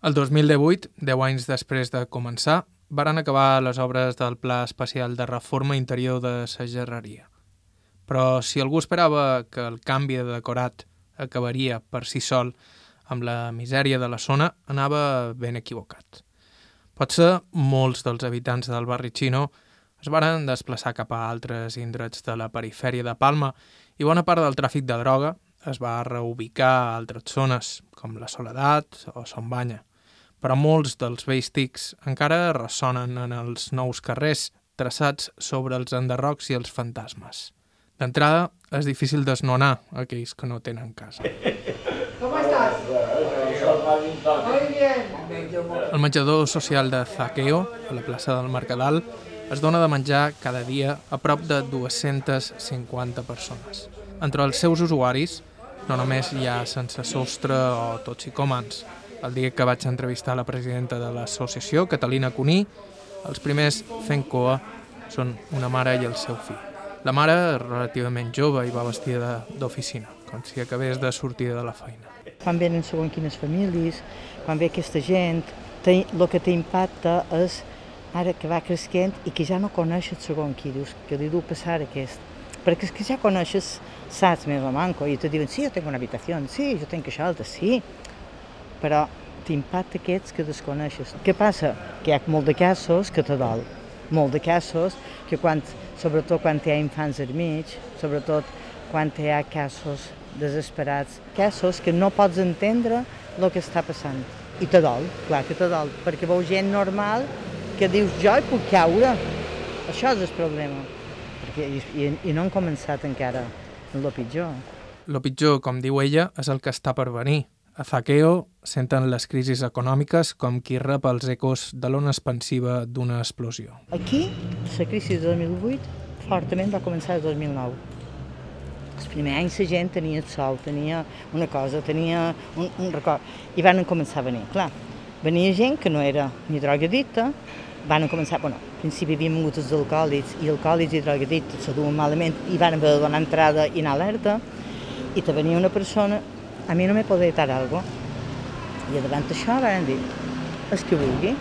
El 2018, 10 anys després de començar, varen acabar les obres del Pla Especial de Reforma Interior de la Gerreria. Però si algú esperava que el canvi de decorat acabaria per si sol amb la misèria de la zona, anava ben equivocat. Potser molts dels habitants del barri xino es varen desplaçar cap a altres indrets de la perifèria de Palma i bona part del tràfic de droga es va reubicar a altres zones, com la Soledat o Son Banya. Però molts dels vells tics encara ressonen en els nous carrers traçats sobre els enderrocs i els fantasmes. D'entrada, és difícil desnonar aquells que no tenen casa. Muy bien. El menjador social de Zaqueo, a la plaça del Mercadal, es dona de menjar cada dia a prop de 250 persones. Entre els seus usuaris no només hi ha sense sostre o toxicòmans. El dia que vaig entrevistar la presidenta de l'associació, Catalina Cuní, els primers fent coa són una mare i el seu fill. La mare relativament jove i va vestida d'oficina, com si acabés de sortir de la feina. Quan venen segons quines famílies, quan ve aquesta gent, el que t'impacta és ara que va cresquent i que ja no coneixes segon qui dius, que li du passar aquest. Perquè és que ja coneixes, saps més o manco, i te diuen, sí, jo tinc una habitació, sí, jo tinc això altre, sí, però t'impacta aquests que desconeixes. Què passa? Que hi ha molt de casos que te dol, molt de casos que quan, sobretot quan hi ha infants al mig, sobretot quan hi ha casos desesperats, casos que no pots entendre el que està passant. I te dol, clar que te dol, perquè veu gent normal que dius jo hi puc caure. Això és el problema. Perquè, i, I no han començat encara el pitjor. Lo pitjor, com diu ella, és el que està per venir. A Zaqueo senten les crisis econòmiques com qui rep els ecos de l'ona expansiva d'una explosió. Aquí, la crisi de 2008, fortament va començar el 2009. Els primers anys la gent tenia sol, tenia una cosa, tenia un, un record, i van començar a venir. Clar, venia gent que no era ni drogadicta, van començar, bueno, al principi havien vingut els alcohòlics, i alcohòlics i drogadictes se duen malament, i van haver de donar entrada i anar alerta, i te venia una persona, a mi no me podria dar algo, i davant d'això van dir, el que vulgui.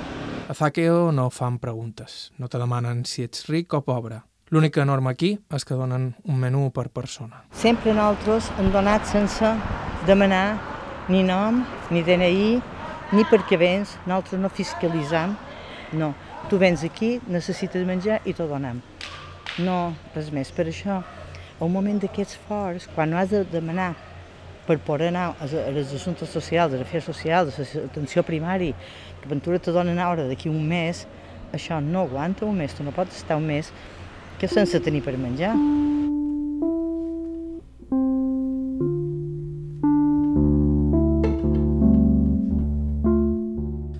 A Zaqueo no fan preguntes, no te demanen si ets ric o pobre. L'única norma aquí és que donen un menú per persona. Sempre nosaltres hem donat sense demanar ni nom, ni DNI, ni perquè vens, nosaltres no fiscalitzam, no. Tu vens aquí, necessites menjar i t'ho donem. No, res més. Per això, a un moment d'aquests forts, quan no has de demanar per poder anar als, als assumptes socials, als afers socials, a l'atenció primària, que Ventura te donen hora d'aquí un mes, això no aguanta un mes, tu no pots estar un mes que sense tenir per menjar.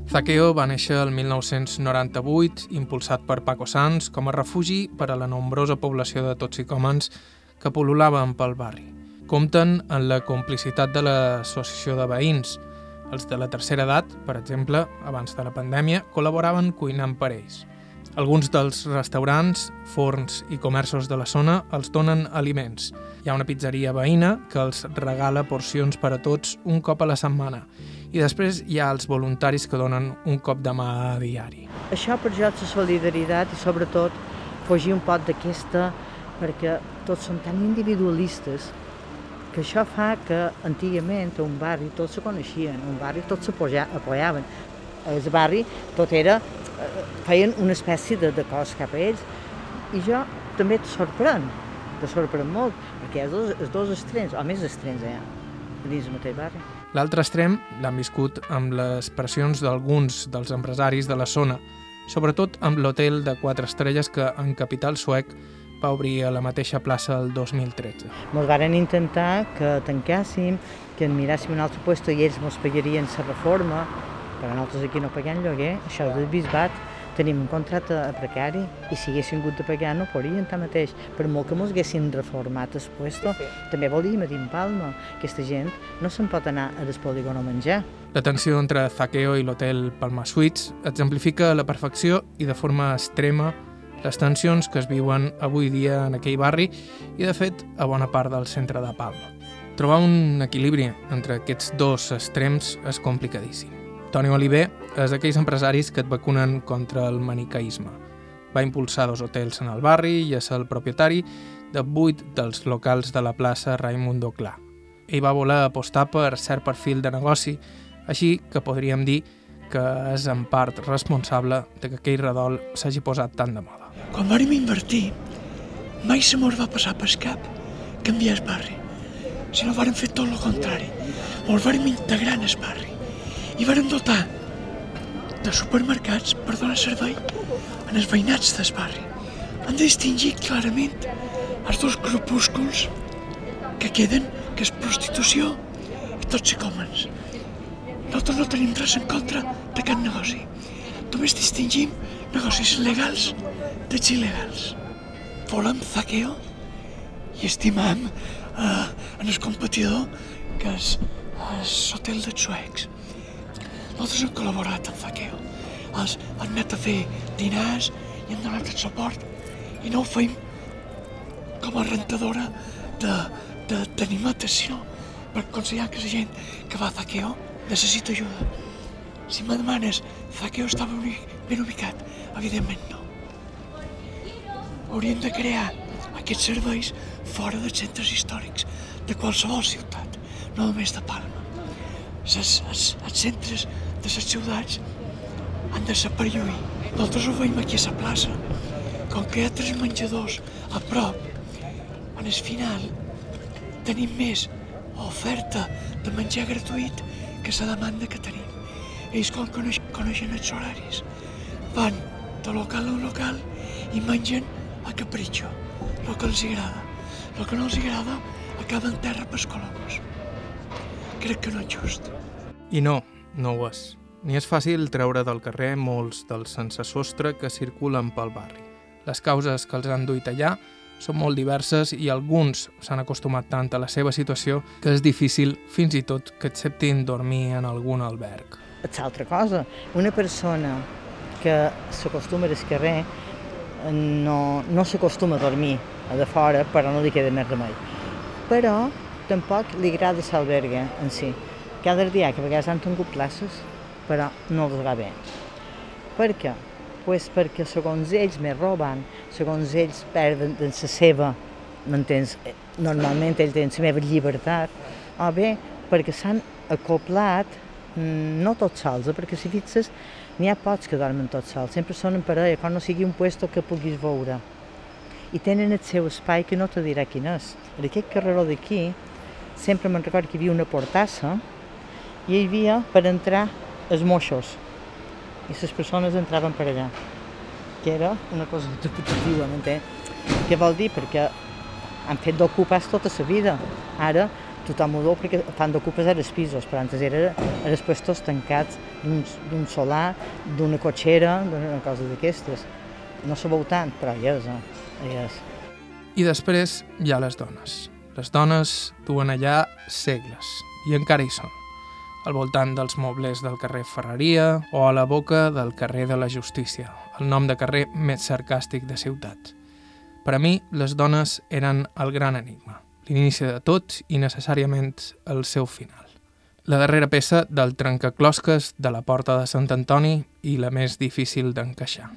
Zaqueo va néixer el 1998, impulsat per Paco Sanz, com a refugi per a la nombrosa població de toxicòmens que pol·lulaven pel barri. Compten en la complicitat de l'associació de veïns. Els de la tercera edat, per exemple, abans de la pandèmia, col·laboraven cuinant per ells. Alguns dels restaurants, forns i comerços de la zona els donen aliments. Hi ha una pizzeria veïna que els regala porcions per a tots un cop a la setmana. I després hi ha els voluntaris que donen un cop de mà a diari. Això per jo és la solidaritat i sobretot fugir un poc d'aquesta perquè tots són tan individualistes que això fa que antigament un barri tots se coneixien, un barri tots s'apoyaven. Al barri tot era feien una espècie de, de cos cap a ells i jo també et sorprèn, te sorprèn molt, perquè ha dos, els dos extrems, o més extrems hi ha, dins el mateix barri. L'altre extrem l'han viscut amb les pressions d'alguns dels empresaris de la zona, sobretot amb l'hotel de quatre estrelles que en capital suec va obrir a la mateixa plaça el 2013. Ens varen intentar que tancàssim, que en miràssim un altre lloc i ells ens pagarien la reforma, però nosaltres aquí no paguem lloguer, això és del bisbat, tenim un contracte precari i si haguéssim hagut de pagar no podríem mateix. Per molt que ens haguessin reformat el puesto, sí. també volíem a dir Palma, aquesta gent no se'n pot anar a despolígon a menjar. La tensió entre Zaqueo i l'hotel Palma Suites exemplifica a la perfecció i de forma extrema les tensions que es viuen avui dia en aquell barri i, de fet, a bona part del centre de Palma. Trobar un equilibri entre aquests dos extrems és complicadíssim. Toni Oliver és d'aquells empresaris que et vacunen contra el manicaïsme. Va impulsar dos hotels en el barri i és el propietari de vuit dels locals de la plaça Raimundo Clar. Ell va voler apostar per cert perfil de negoci, així que podríem dir que és en part responsable de que aquell redol s'hagi posat tan de moda. Quan vam invertir, mai se mos va passar per cap canviar el barri, sinó vàrem fer tot el contrari. Mos vàrem integrar en el barri i vàrem dotar de supermercats per donar servei en els veïnats del barri. Han de distingir clarament els dos grupúsculs que queden, que és prostitució i tots psicòmens. Nosaltres no tenim res en contra de cap negoci. Només distingim negocis legals dels il·legals. Volem zaqueo i estimam eh, en el competidor que és l'hotel de Suecs. Nosaltres hem col·laborat amb Zaqueo. Els han anat a fer dinars i hem donat el suport i no ho feim com a rentadora d'animates, sinó per aconsellar que la gent que va a Zaqueo necessita ajuda. Si me demanes, Zaqueo estava ben ubicat? Evidentment no. Hauríem de crear aquests serveis fora dels centres històrics de qualsevol ciutat, no només de Palma. Els, els, els centres de les ciutats han de ser per lluir. Nosaltres ho veiem aquí a la plaça. Com que hi ha tres menjadors a prop, en el final tenim més oferta de menjar gratuït que la demanda que tenim. Ells com coneix, coneixen els horaris, van de local a local i mengen a capritxo, el que els agrada. El que no els agrada acaba en terra pels colomos. Crec que no és just. I no, no ho és. Ni és fàcil treure del carrer molts dels sense sostre que circulen pel barri. Les causes que els han duit allà són molt diverses i alguns s'han acostumat tant a la seva situació que és difícil fins i tot que acceptin dormir en algun alberg. És altra cosa. Una persona que s'acostuma al carrer no, no s'acostuma a dormir a de fora, però no li queda més remei. Però tampoc li agrada l'albergue en si. Cada dia que a vegades han tingut places, però no els va bé. Per què? Pues perquè segons ells me roben, segons ells perden la seva, m'entens? Normalment ells tenen la meva llibertat, o bé perquè s'han acoplat, mm, no tots sols, eh? perquè si fixes n'hi ha pocs que dormen tots sols, sempre són en parella, quan no sigui un puesto que puguis veure. I tenen el seu espai que no te dirà quin és. En aquest carreró d'aquí, sempre me'n recordo que hi havia una portassa i hi havia per entrar els moixos i les persones entraven per allà que era una cosa interpretativa, m'entén? Què vol dir? Perquè han fet d'ocupes tota la vida. Ara tothom ho deu perquè fan d'ocupes a els pisos, però antes era els puestos tancats d'un solar, d'una cotxera, d'una cosa d'aquestes. No sabeu tant, però hi és, eh? hi és. I després hi ha les dones. Les dones duen allà segles, i encara hi són al voltant dels mobles del carrer Ferreria o a la boca del carrer de la Justícia, el nom de carrer més sarcàstic de ciutat. Per a mi, les dones eren el gran enigma, l'inici de tot i necessàriament el seu final. La darrera peça del trencaclosques de la porta de Sant Antoni i la més difícil d'encaixar.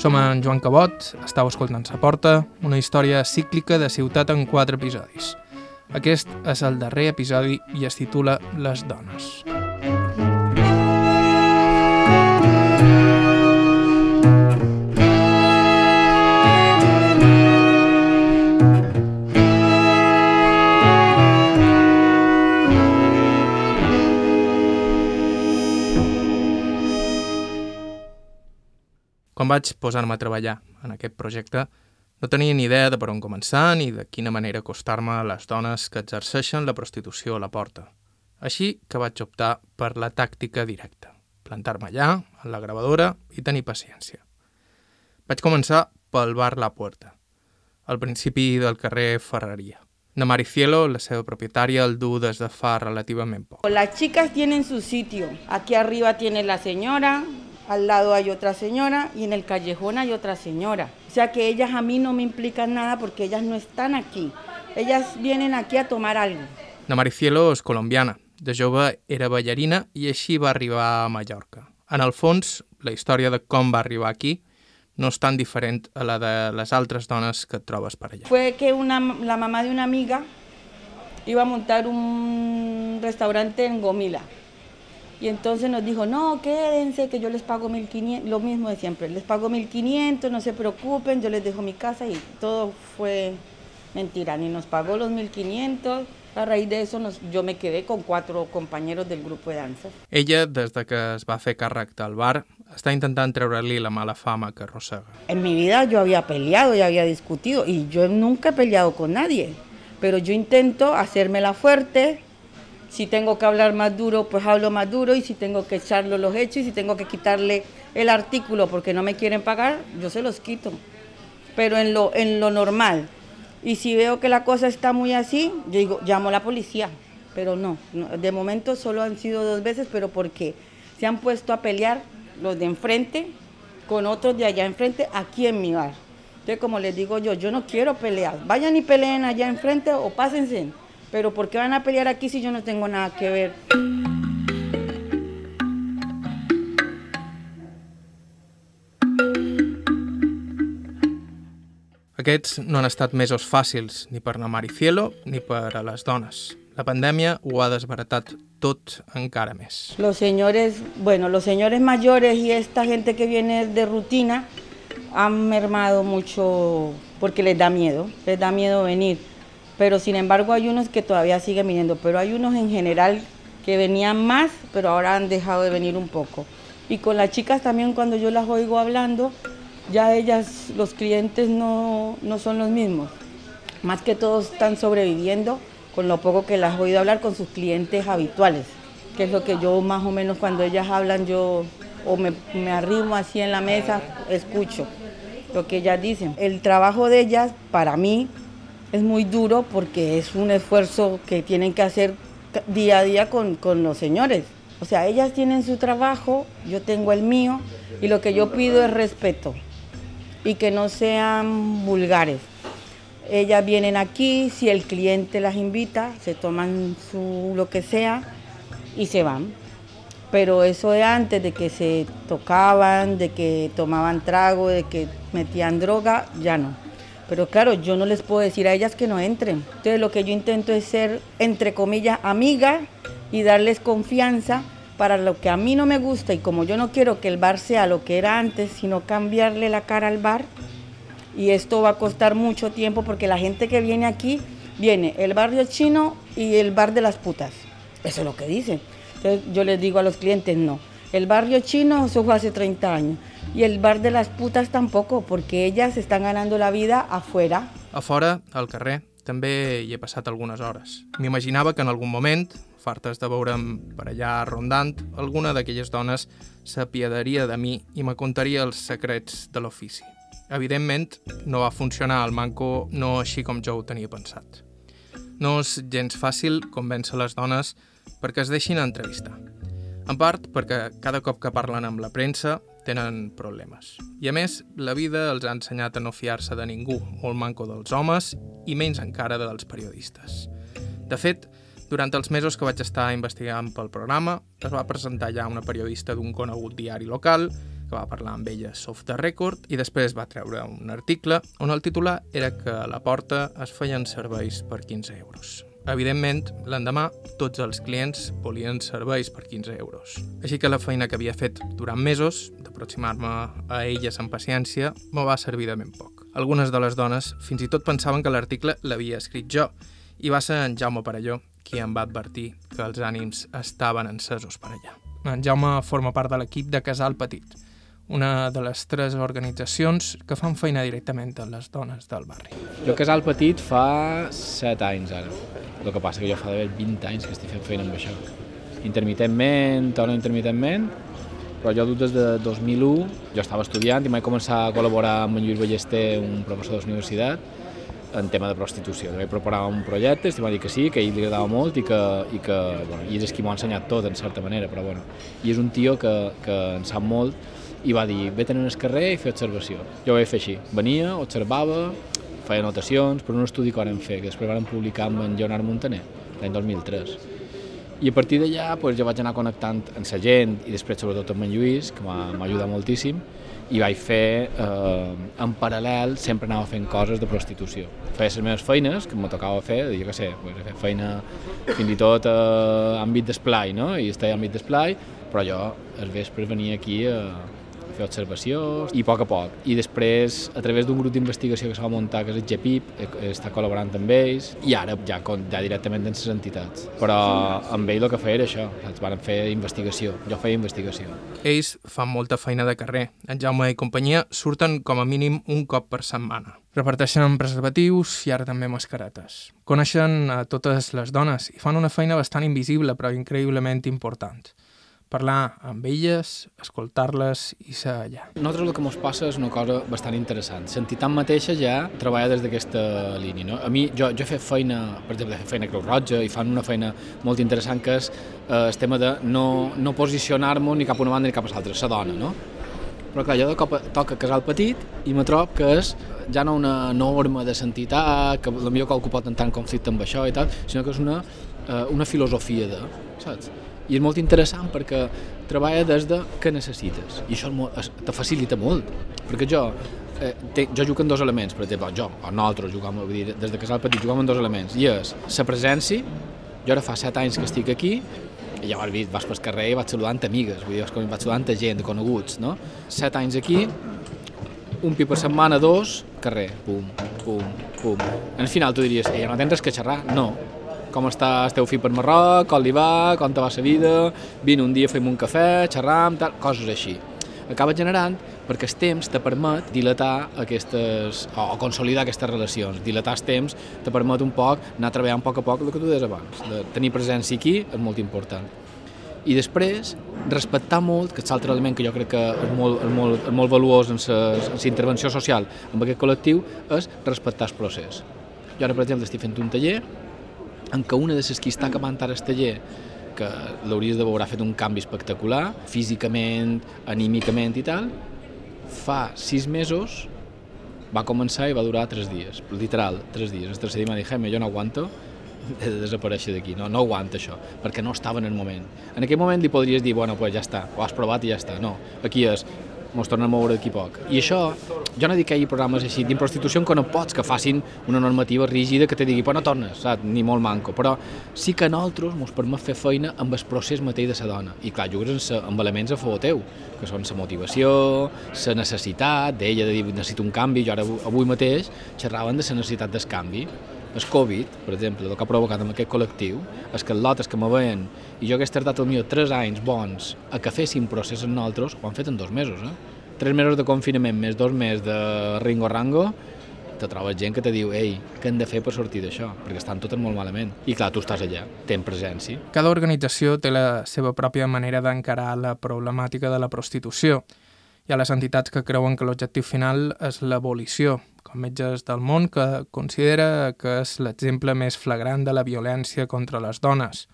Som en Joan Cabot, estàu escoltant Sa Porta, una història cíclica de ciutat en quatre episodis. Aquest és el darrer episodi i es titula Les dones. Quan vaig posar-me a treballar en aquest projecte, no tenia ni idea de per on començar ni de quina manera acostar-me a les dones que exerceixen la prostitució a la porta. Així que vaig optar per la tàctica directa, plantar-me allà, en la gravadora i tenir paciència. Vaig començar pel bar La Puerta, al principi del carrer Ferreria. De Maricielo, la seva propietària, el du des de fa relativament poc. Las chicas tienen su sitio. Aquí arriba tiene la señora, al lado hay otra señora y en el callejón hay otra señora. O sea que ellas a mí no me implican nada porque ellas no están aquí. Ellas vienen aquí a tomar algo. La Maricielo és colombiana. De jove era ballarina i així va arribar a Mallorca. En el fons, la història de com va arribar aquí no és tan diferent a la de les altres dones que et trobes per allà. Fue que una, la mamá de una amiga iba a montar un restaurante en Gomila. Y entonces nos dijo, no, quédense, que yo les pago 1.500, lo mismo de siempre, les pago 1.500, no se preocupen, yo les dejo mi casa y todo fue mentira, ni nos pagó los 1.500. A raíz de eso nos, yo me quedé con cuatro compañeros del grupo de danza. Ella, des de que es va fer càrrec del bar, està intentant treure-li la mala fama que arrossega. En mi vida yo había peleado, y había discutido y yo nunca he peleado con nadie, pero yo intento hacérmela fuerte. Si tengo que hablar más duro, pues hablo más duro y si tengo que echarlo los hechos y si tengo que quitarle el artículo porque no me quieren pagar, yo se los quito. Pero en lo, en lo normal. Y si veo que la cosa está muy así, yo digo, llamo a la policía. Pero no, no, de momento solo han sido dos veces, pero porque se han puesto a pelear los de enfrente con otros de allá enfrente aquí en mi bar. Entonces, como les digo yo, yo no quiero pelear. Vayan y peleen allá enfrente o pásense. Pero ¿por qué van a pelear aquí si yo no tengo nada que ver? Aquests no han estat mesos fàcils ni per la Maricielo ni per a les dones. La pandèmia ho ha desbaratat tot encara més. Los señores, bueno, los señores mayores y esta gente que viene de rutina han mermado mucho porque les da miedo, les da miedo venir. Pero sin embargo hay unos que todavía siguen viniendo, pero hay unos en general que venían más, pero ahora han dejado de venir un poco. Y con las chicas también cuando yo las oigo hablando, ya ellas, los clientes no, no son los mismos. Más que todos están sobreviviendo con lo poco que las he oído hablar con sus clientes habituales, que es lo que yo más o menos cuando ellas hablan, yo o me, me arrimo así en la mesa, escucho lo que ellas dicen. El trabajo de ellas, para mí, es muy duro porque es un esfuerzo que tienen que hacer día a día con, con los señores. O sea, ellas tienen su trabajo, yo tengo el mío, y lo que yo pido es respeto y que no sean vulgares. Ellas vienen aquí, si el cliente las invita, se toman su lo que sea y se van. Pero eso de antes, de que se tocaban, de que tomaban trago, de que metían droga, ya no. Pero claro, yo no les puedo decir a ellas que no entren. Entonces lo que yo intento es ser, entre comillas, amiga y darles confianza para lo que a mí no me gusta y como yo no quiero que el bar sea lo que era antes, sino cambiarle la cara al bar. Y esto va a costar mucho tiempo porque la gente que viene aquí viene el barrio chino y el bar de las putas. Eso es lo que dicen. Entonces yo les digo a los clientes, no. El barrio chino, eso fue hace 30 años. Y el bar de las putas tampoco, porque ellas están ganando la vida afuera. A fora, al carrer, també hi he passat algunes hores. M'imaginava que en algun moment, fartes de veure'm per allà rondant, alguna d'aquelles dones s'apiadaria de mi i me contaria els secrets de l'ofici. Evidentment, no va funcionar el manco no així com jo ho tenia pensat. No és gens fàcil convèncer les dones perquè es deixin entrevistar. En part perquè cada cop que parlen amb la premsa tenen problemes. I a més, la vida els ha ensenyat a no fiar-se de ningú, molt manco dels homes i menys encara dels periodistes. De fet, durant els mesos que vaig estar investigant pel programa, es va presentar ja una periodista d'un conegut diari local que va parlar amb ella soft the record i després va treure un article on el titular era que a la porta es feien serveis per 15 euros. Evidentment, l'endemà, tots els clients volien serveis per 15 euros. Així que la feina que havia fet durant mesos, d'aproximar-me a elles amb paciència, me va servir de ben poc. Algunes de les dones fins i tot pensaven que l'article l'havia escrit jo, i va ser en Jaume Parelló qui em va advertir que els ànims estaven encesos per allà. En Jaume forma part de l'equip de Casal Petit, una de les tres organitzacions que fan feina directament amb les dones del barri. Jo Casal Petit fa 7 anys ara. El que passa que jo fa d'haver 20 anys que estic fent feina amb això. Intermitentment o no intermitentment, però jo des de 2001, jo estava estudiant i vaig començar a col·laborar amb en Lluís Ballester, un professor de la universitat, en tema de prostitució. Vaig preparar un projecte, va dir que sí, que ell li agradava molt i que, i que bueno, i és qui m'ho ha ensenyat tot, en certa manera, però bueno. I és un tio que, que en sap molt i va dir, ve tenir el carrer i fer observació. Jo ho vaig fer així, venia, observava, feia anotacions per un estudi que vam fer, que després vam publicar amb en Leonard Montaner, l'any 2003. I a partir d'allà pues, jo vaig anar connectant amb la gent i després sobretot amb en Lluís, que m'ha ajudat moltíssim, i vaig fer, eh, en paral·lel, sempre anava fent coses de prostitució. Feia les meves feines, que me tocava fer, jo què sé, pues, fer feina fins i tot a eh, àmbit d'esplai, no? i estava a àmbit d'esplai, però jo els vespres venia aquí a fer observacions i a poc a poc. I després, a través d'un grup d'investigació que s'ha muntat, que és el GPIP, està col·laborant amb ells, i ara ja, ja directament amb les entitats. Però amb ell el que feia era això, saps? Van fer investigació, jo feia investigació. Ells fan molta feina de carrer. En Jaume i companyia surten com a mínim un cop per setmana. Reparteixen preservatius i ara també mascaretes. Coneixen a totes les dones i fan una feina bastant invisible però increïblement important parlar amb elles, escoltar-les i ser allà. Nosaltres el que ens passa és una cosa bastant interessant. L'entitat mateixa ja treballa des d'aquesta línia. No? A mi, jo, jo he fet feina, per exemple, he fet feina Creu Roja i fan una feina molt interessant que és eh, el tema de no, no posicionar-me ni cap a una banda ni cap a l'altra, la dona, no? Però clar, jo de cop toca casal petit i me trobo que és ja no una norma de sentitat, que potser qualcú pot entrar en conflicte amb això i tal, sinó que és una, eh, una filosofia de, saps? I és molt interessant perquè treballa des de què necessites i això te facilita molt perquè jo eh, te, jo jugo en dos elements per exemple, jo o nosaltres jugam vull dir, des de casal petit jugam en dos elements i és la presència jo ara fa set anys que estic aquí i ja has vist, vas pel carrer i vaig saludant amigues, vull dir, vaig saludant gent, coneguts, no? Set anys aquí, un pi per setmana, dos, carrer, pum, pum, pum. Al final tu diries, ja no tens res que xerrar? No, com està el teu fill per Marroc, com li va, com te va la vida, vine un dia, fem un cafè, xerram, tal, coses així. Acaba generant perquè el temps te permet dilatar aquestes, o, consolidar aquestes relacions. Dilatar el temps te permet un poc anar treballant a poc a poc el que tu deies abans. De tenir presència aquí és molt important. I després, respectar molt, que és l'altre element que jo crec que és molt, és molt, és molt valuós en la intervenció social amb aquest col·lectiu, és respectar el procés. Jo ara, per exemple, estic fent un taller en què una de les qui està acabant ara el taller que l'hauries de veure ha fet un canvi espectacular, físicament, anímicament i tal, fa sis mesos va començar i va durar tres dies, literal, tres dies. El tercer dia m'ha dit, jo no aguanto, he de desaparèixer d'aquí, no, no aguanta això, perquè no estava en el moment. En aquell moment li podries dir, bueno, pues ja està, ho has provat i ja està. No, aquí és, ens tornem a moure d'aquí poc. I això, jo no dic que hi hagi programes així d'improstitució que no pots que facin una normativa rígida que te digui, però no tornes, saps? ni molt manco, però sí que nosaltres ens permet fer feina amb el procés mateix de la dona. I clar, jugues amb elements a favor teu, que són la motivació, la necessitat d'ella de dir necessito un canvi, jo ara avui mateix xerraven de la necessitat del canvi, el Covid, per exemple, el que ha provocat amb aquest col·lectiu, és que els lotes que me veien i jo hagués tardat millor 3 anys bons a que procés en nosaltres, ho han fet en dos mesos, eh? Tres mesos de confinament més dos mesos de ringo-rango, te trobes gent que te diu ei, què hem de fer per sortir d'això? Perquè estan totes molt malament. I clar, tu estàs allà, tens presència. Cada organització té la seva pròpia manera d'encarar la problemàtica de la prostitució. Hi ha les entitats que creuen que l'objectiu final és l'abolició, com Metges del Món, que considera que és l'exemple més flagrant de la violència contra les dones.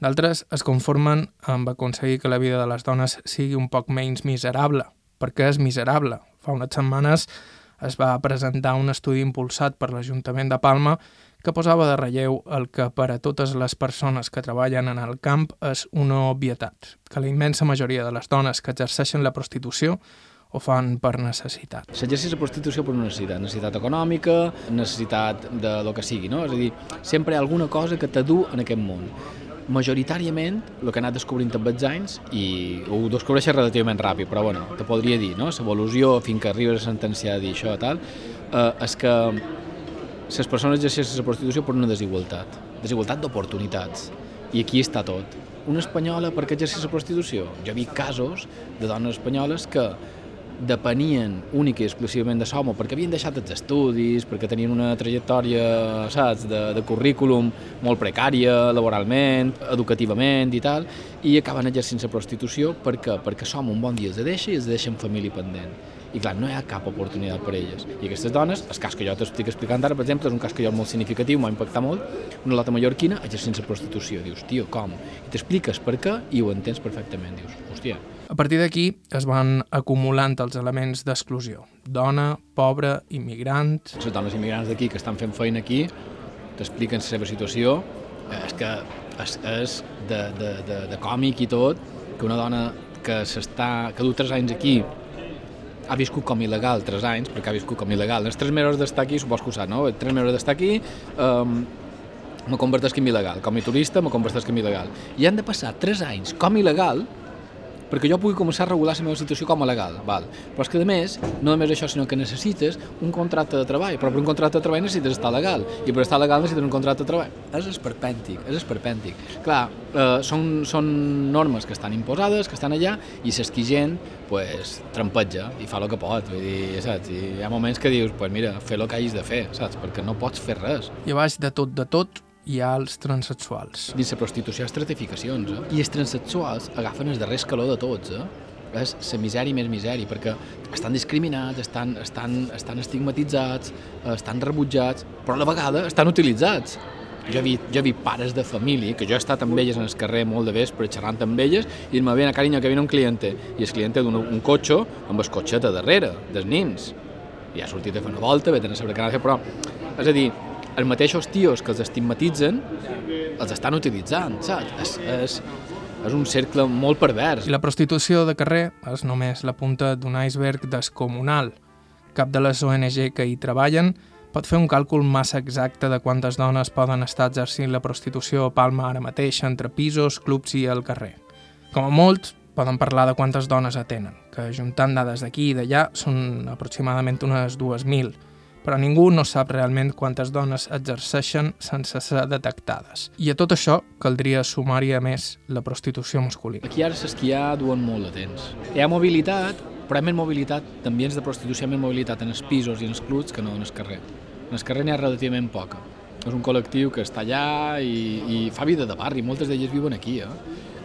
D'altres es conformen amb aconseguir que la vida de les dones sigui un poc menys miserable, perquè és miserable. Fa unes setmanes es va presentar un estudi impulsat per l'Ajuntament de Palma que posava de relleu el que per a totes les persones que treballen en el camp és una obvietat, que la immensa majoria de les dones que exerceixen la prostitució ho fan per necessitat. S'exerceix la prostitució per una necessitat, necessitat econòmica, necessitat de lo que sigui, no? És a dir, sempre hi ha alguna cosa que t'adu en aquest món. Majoritàriament, el que he anat descobrint amb els anys, i ho descobreixes relativament ràpid, però bueno, te podria dir, no? L'evolució, fins que arribes a sentenciar dir això i tal, eh, és que les persones exerceixen la prostitució per una desigualtat, desigualtat d'oportunitats. I aquí està tot. Una espanyola per què exerceix la prostitució? Jo vist casos de dones espanyoles que depenien únic i exclusivament de Somo perquè havien deixat els estudis, perquè tenien una trajectòria, saps, de, de currículum molt precària, laboralment, educativament i tal, i acaben exercint la prostitució perquè, perquè Som un bon dia els deixa i els deixa en família pendent. i clar, no hi ha cap oportunitat per elles. I aquestes dones, el cas que jo t'estic explicant ara, per exemple, és un cas que jo molt significatiu, m'ha impactat molt, una lota mallorquina exercint la prostitució. Dius, tio, com? I t'expliques per què i ho entens perfectament. Dius, hòstia, A partir d'aquí es van acumulant els elements d'exclusió. Dona, pobre, immigrant... les dones immigrants d'aquí que estan fent feina aquí t'expliquen la seva situació eh, és que és, és de, de, de, de còmic i tot que una dona que que du 3 anys aquí ha viscut com il·legal 3 anys, perquè ha viscut com il·legal. Els 3 mesos d'estar aquí, supos que ho sap, no? 3 mesos d'estar aquí, um, me convertesc en il·legal. Com a turista, me convertesc en il·legal. I han de passar 3 anys com il·legal perquè jo pugui començar a regular la meva situació com a legal. Val. Però és que, a més, no només això, sinó que necessites un contracte de treball. Però per un contracte de treball necessites estar legal. I per estar legal necessites un contracte de treball. És esperpèntic, és esperpèntic. Clar, eh, són, són normes que estan imposades, que estan allà, i s'esqui gent, pues, trampeja i fa el que pot. Vull dir, saps? I hi ha moments que dius, pues mira, fer el que hagis de fer, saps? Perquè no pots fer res. I a baix de tot de tot hi ha els transexuals. Dins la prostitució hi ha estratificacions, eh? I els transsexuals agafen el darrer escaló de tots, eh? És la misèria més misèria, perquè estan discriminats, estan, estan, estan estigmatitzats, eh, estan rebutjats, però a la vegada estan utilitzats. Jo he, vist, jo he vist pares de família, que jo he estat amb elles en el carrer molt de vespre xerrant amb elles, i dir-me, viene, carinyo, que viene un cliente. I el cliente d'un un cotxe amb el cotxet a darrere, dels nins. I ha sortit a fer una volta, veten a saber què de però... És a dir, els mateixos tios que els estigmatitzen els estan utilitzant, saps? És, és, és un cercle molt pervers. I la prostitució de carrer és només la punta d'un iceberg descomunal. Cap de les ONG que hi treballen pot fer un càlcul massa exacte de quantes dones poden estar exercint la prostitució a Palma ara mateix entre pisos, clubs i al carrer. Com a molt, poden parlar de quantes dones atenen, que juntant dades d'aquí i d'allà són aproximadament unes 2.000, però ningú no sap realment quantes dones exerceixen sense ser detectades. I a tot això caldria sumar-hi a més la prostitució masculina. Aquí ara l'esquiar duen molt de temps. Hi ha mobilitat, però hi ha més mobilitat, d'ambients de prostitució, hi ha més mobilitat en els pisos i en els clubs que no en el carrer. En el carrer n'hi ha relativament poca. És un col·lectiu que està allà i, i fa vida de barri, moltes d'elles viuen aquí, eh?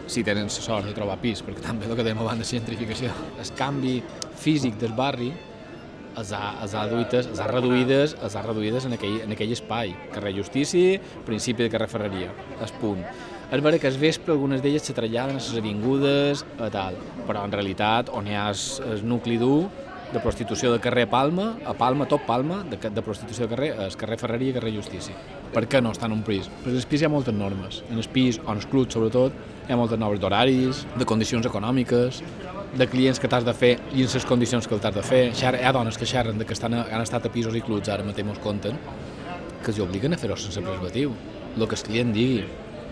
si tenen sort de trobar pis, perquè també el que dèiem abans de gentrificació. El canvi físic del barri els ha, els ha, duites, els ha reduïdes, els ha reduïdes en aquell, en aquell espai. Carrer Justici, principi de carrer Ferreria, es punt. És vera que es vespre algunes d'elles se tralladen a les avingudes, a tal, però en realitat on hi ha el nucli dur de prostitució de carrer Palma, a Palma, tot Palma, de, de prostitució de carrer, és carrer Ferreria i carrer Justici. Per què no estan en un pis? Perquè el pis hi ha moltes normes. En el pis, o en els clubs sobretot, hi ha moltes normes d'horaris, de condicions econòmiques, de clients que t'has de fer i en les condicions que t'has de fer. Xerra, hi ha dones que xerren de que estan, han estat a pisos i clubs, ara mateix mos compten, que els obliguen a fer-ho sense preservatiu. El que el client digui.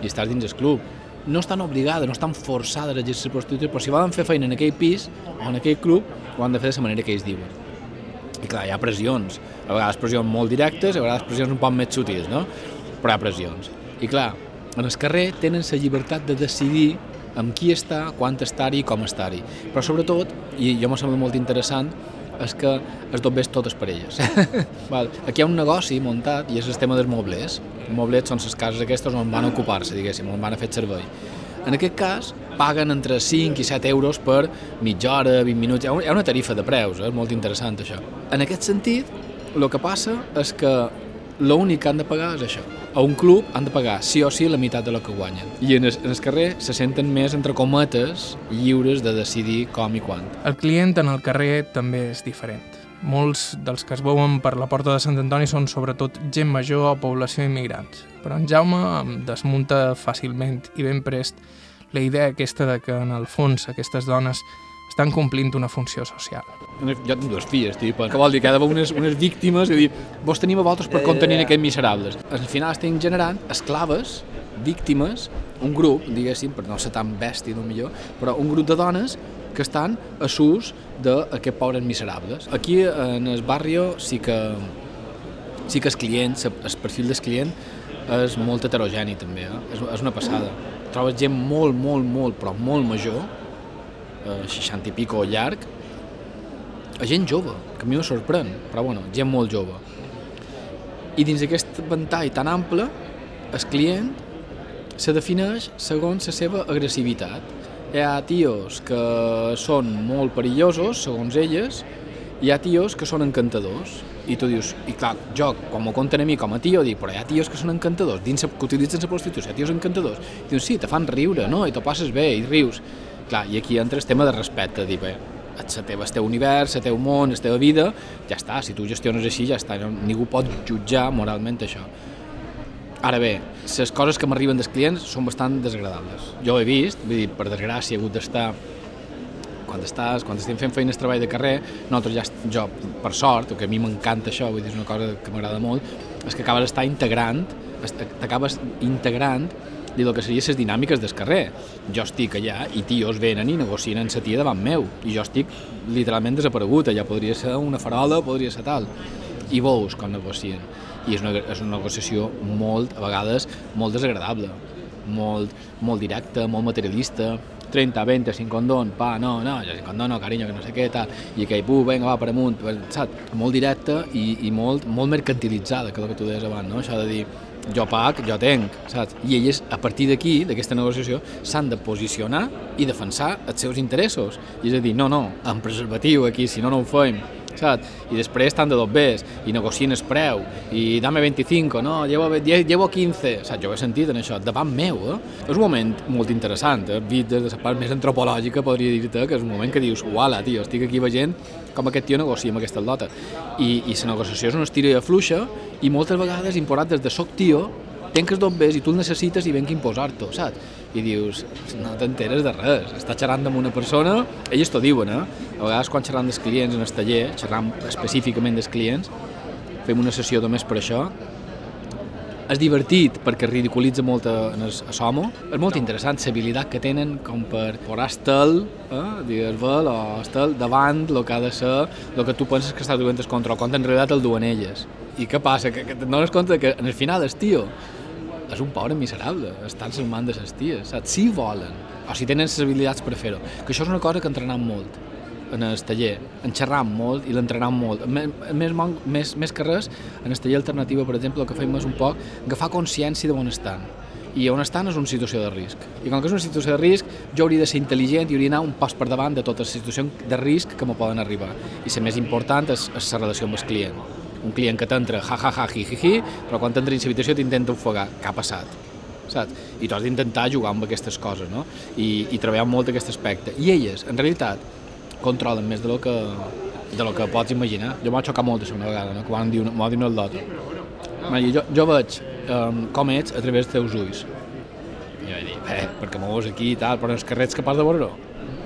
I estàs dins el club. No estan obligades, no estan forçades a exercir prostitució, però si volen fer feina en aquell pis o en aquell club, ho han de fer de la manera que ells diuen. I clar, hi ha pressions. A vegades pressions molt directes, a vegades pressions un poc més sutils, no? Però hi ha pressions. I clar, en el carrer tenen la llibertat de decidir amb qui està, quan estar-hi i com estar-hi. Però sobretot, i jo m'ho sembla molt interessant, és que es dobbés totes per elles. Val. Aquí hi ha un negoci muntat i és el tema dels moblers. Els moblers són les cases aquestes on van ocupar-se, diguéssim, on van a fer servei. En aquest cas, paguen entre 5 i 7 euros per mitja hora, 20 minuts. Hi ha una tarifa de preus, eh? és molt interessant això. En aquest sentit, el que passa és que l'únic que han de pagar és això. A un club han de pagar sí o sí la meitat de lo que guanyen. I en el, en el carrer se senten més, entre cometes, lliures de decidir com i quan. El client en el carrer també és diferent. Molts dels que es veuen per la porta de Sant Antoni són sobretot gent major o població immigrants. Però en Jaume em desmunta fàcilment i ben prest la idea aquesta de que en el fons aquestes dones estan complint una funció social. Jo tinc dues filles, tio, que vol dir que hi ha d'haver unes, unes víctimes i dir, vos tenim a vosaltres per contenir aquests miserables. Al final estem generant esclaves, víctimes, un grup, diguéssim, per no ser tan bèstia, no millor, però un grup de dones que estan a sus d'aquests pobres miserables. Aquí, en el barri, sí que, sí que el client, el perfil del client, és molt heterogeni també, eh? és, és una passada. Trobes gent molt, molt, molt, però molt major, eh, 60 i pico llarg, a gent jove, que a mi me sorprèn, però bueno, gent molt jove. I dins d'aquest ventall tan ample, el client se defineix segons la seva agressivitat. Hi ha tios que són molt perillosos, segons elles, hi ha tios que són encantadors i tu dius, i clar, jo quan m'ho conten a mi com a tio dic, però hi ha tios que són encantadors dins, que utilitzen la prostitució, hi ha tios encantadors i dius, sí, te fan riure, no? i t'ho passes bé i rius clar, i aquí entra el tema de respecte dir, bé, el teu, el teu univers, el teu món, la teva vida, ja està, si tu gestiones així, ja està, ningú pot jutjar moralment això. Ara bé, les coses que m'arriben dels clients són bastant desagradables. Jo he vist, vull dir, per desgràcia he hagut d'estar quan estàs, quan estem fent feines de treball de carrer, nosaltres ja, jo, per sort, que a mi m'encanta això, vull dir, és una cosa que m'agrada molt, és que acabes d'estar integrant, t'acabes integrant dir el que serien les dinàmiques del carrer. Jo estic allà i tios venen i negocien en sa tia davant meu i jo estic literalment desaparegut, allà podria ser una farola, podria ser tal. I veus com negocien. I és una, és una negociació molt, a vegades, molt desagradable, molt, molt directa, molt materialista, 30, 20, 5 condon, pa, no, no, ja 5 condon, no, carinyo, que no sé què, tal, i aquell, pu, vinga, va, per amunt, saps? Molt directa i, i molt, molt mercantilitzada, que és el que tu deies abans, no? Això de dir, jo pac, jo tenc, saps? I elles, a partir d'aquí, d'aquesta negociació, s'han de posicionar i defensar els seus interessos. I és a dir, no, no, amb preservatiu aquí, si no, no ho fem saps? I després estan de dos bes i negocien el preu i dame 25, no, llevo, llevo 15, saps? Jo ho he sentit en això, davant meu, eh? És un moment molt interessant, eh? Vist des de la part més antropològica podria dir-te que és un moment que dius, uala, tio, estic aquí veient com aquest tio negocia amb aquesta lota. I, i la negociació és una estira fluixa i moltes vegades imposat des de soc tio, tenc els dobbers i tu el necessites i venc imposar-t'ho, saps? I dius, no t'enteres de res, està xerrant amb una persona, ells t'ho diuen, eh? A vegades quan xerram dels clients en el taller, xerram específicament dels clients, fem una sessió només per això, és divertit perquè ridiculitza molt a, a Somo. És molt interessant l'habilitat que tenen com per posar estel, eh, digues vel, o estel davant el que ha de ser, el que tu penses que està duent el control, quan en realitat el duen elles. I què passa? Que, que dones compte que en el final el tio és un pobre miserable, estan en mans de les ties, saps? Si volen, o si tenen les habilitats per fer-ho. Que això és una cosa que entrenem molt en el taller, en xerram molt i l'entrenem molt. Més, més, més que res, en el taller alternativa, per exemple, el que fem és un poc agafar consciència de on estan. I on estan és una situació de risc. I com que és una situació de risc, jo hauria de ser intel·ligent i hauria d'anar un pas per davant de totes les situacions de risc que me poden arribar. I la més important és, és la relació amb el client. Un client que t'entra ha ha ha hi hi hi, però quan t'entra en l'habitació t'intenta ofegar. Què ha passat? saps? I tu has d'intentar jugar amb aquestes coses, no? I, i treballar molt aquest aspecte. I elles, en realitat, controlen més de lo que, de lo que pots imaginar. Jo m'ha xocat molt això una vegada, no? quan m'ho m'ho dit el dot. Jo, jo veig um, com ets a través dels teus ulls. I vaig dir, bé, perquè m'ho veus aquí i tal, però els carrets capaç de veure-ho?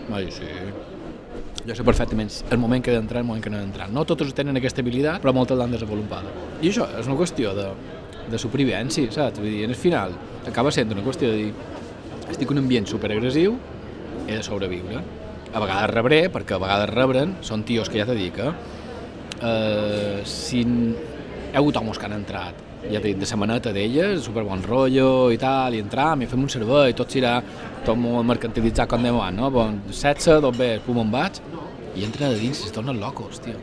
Dir, sí. Jo sé perfectament el moment que he d'entrar i el moment que no he d'entrar. No totes tenen aquesta habilitat, però moltes l'han desenvolupada. I això és una qüestió de, de supervivència, saps? Vull dir, en el final acaba sent una qüestió de dir estic en un ambient superagressiu, he de sobreviure a vegades rebré, perquè a vegades rebren, són tios que ja t'he dit que eh, si hi ha hagut homes que han entrat, ja t'he dit, de la maneta d'elles, super bon rotllo i tal, i entram, i fem un servei, tot serà tot molt mercantilitzat com demà, no? Bon, setze, dos bé, pum, em vaig, i entra de dins i es tornen locos, tio.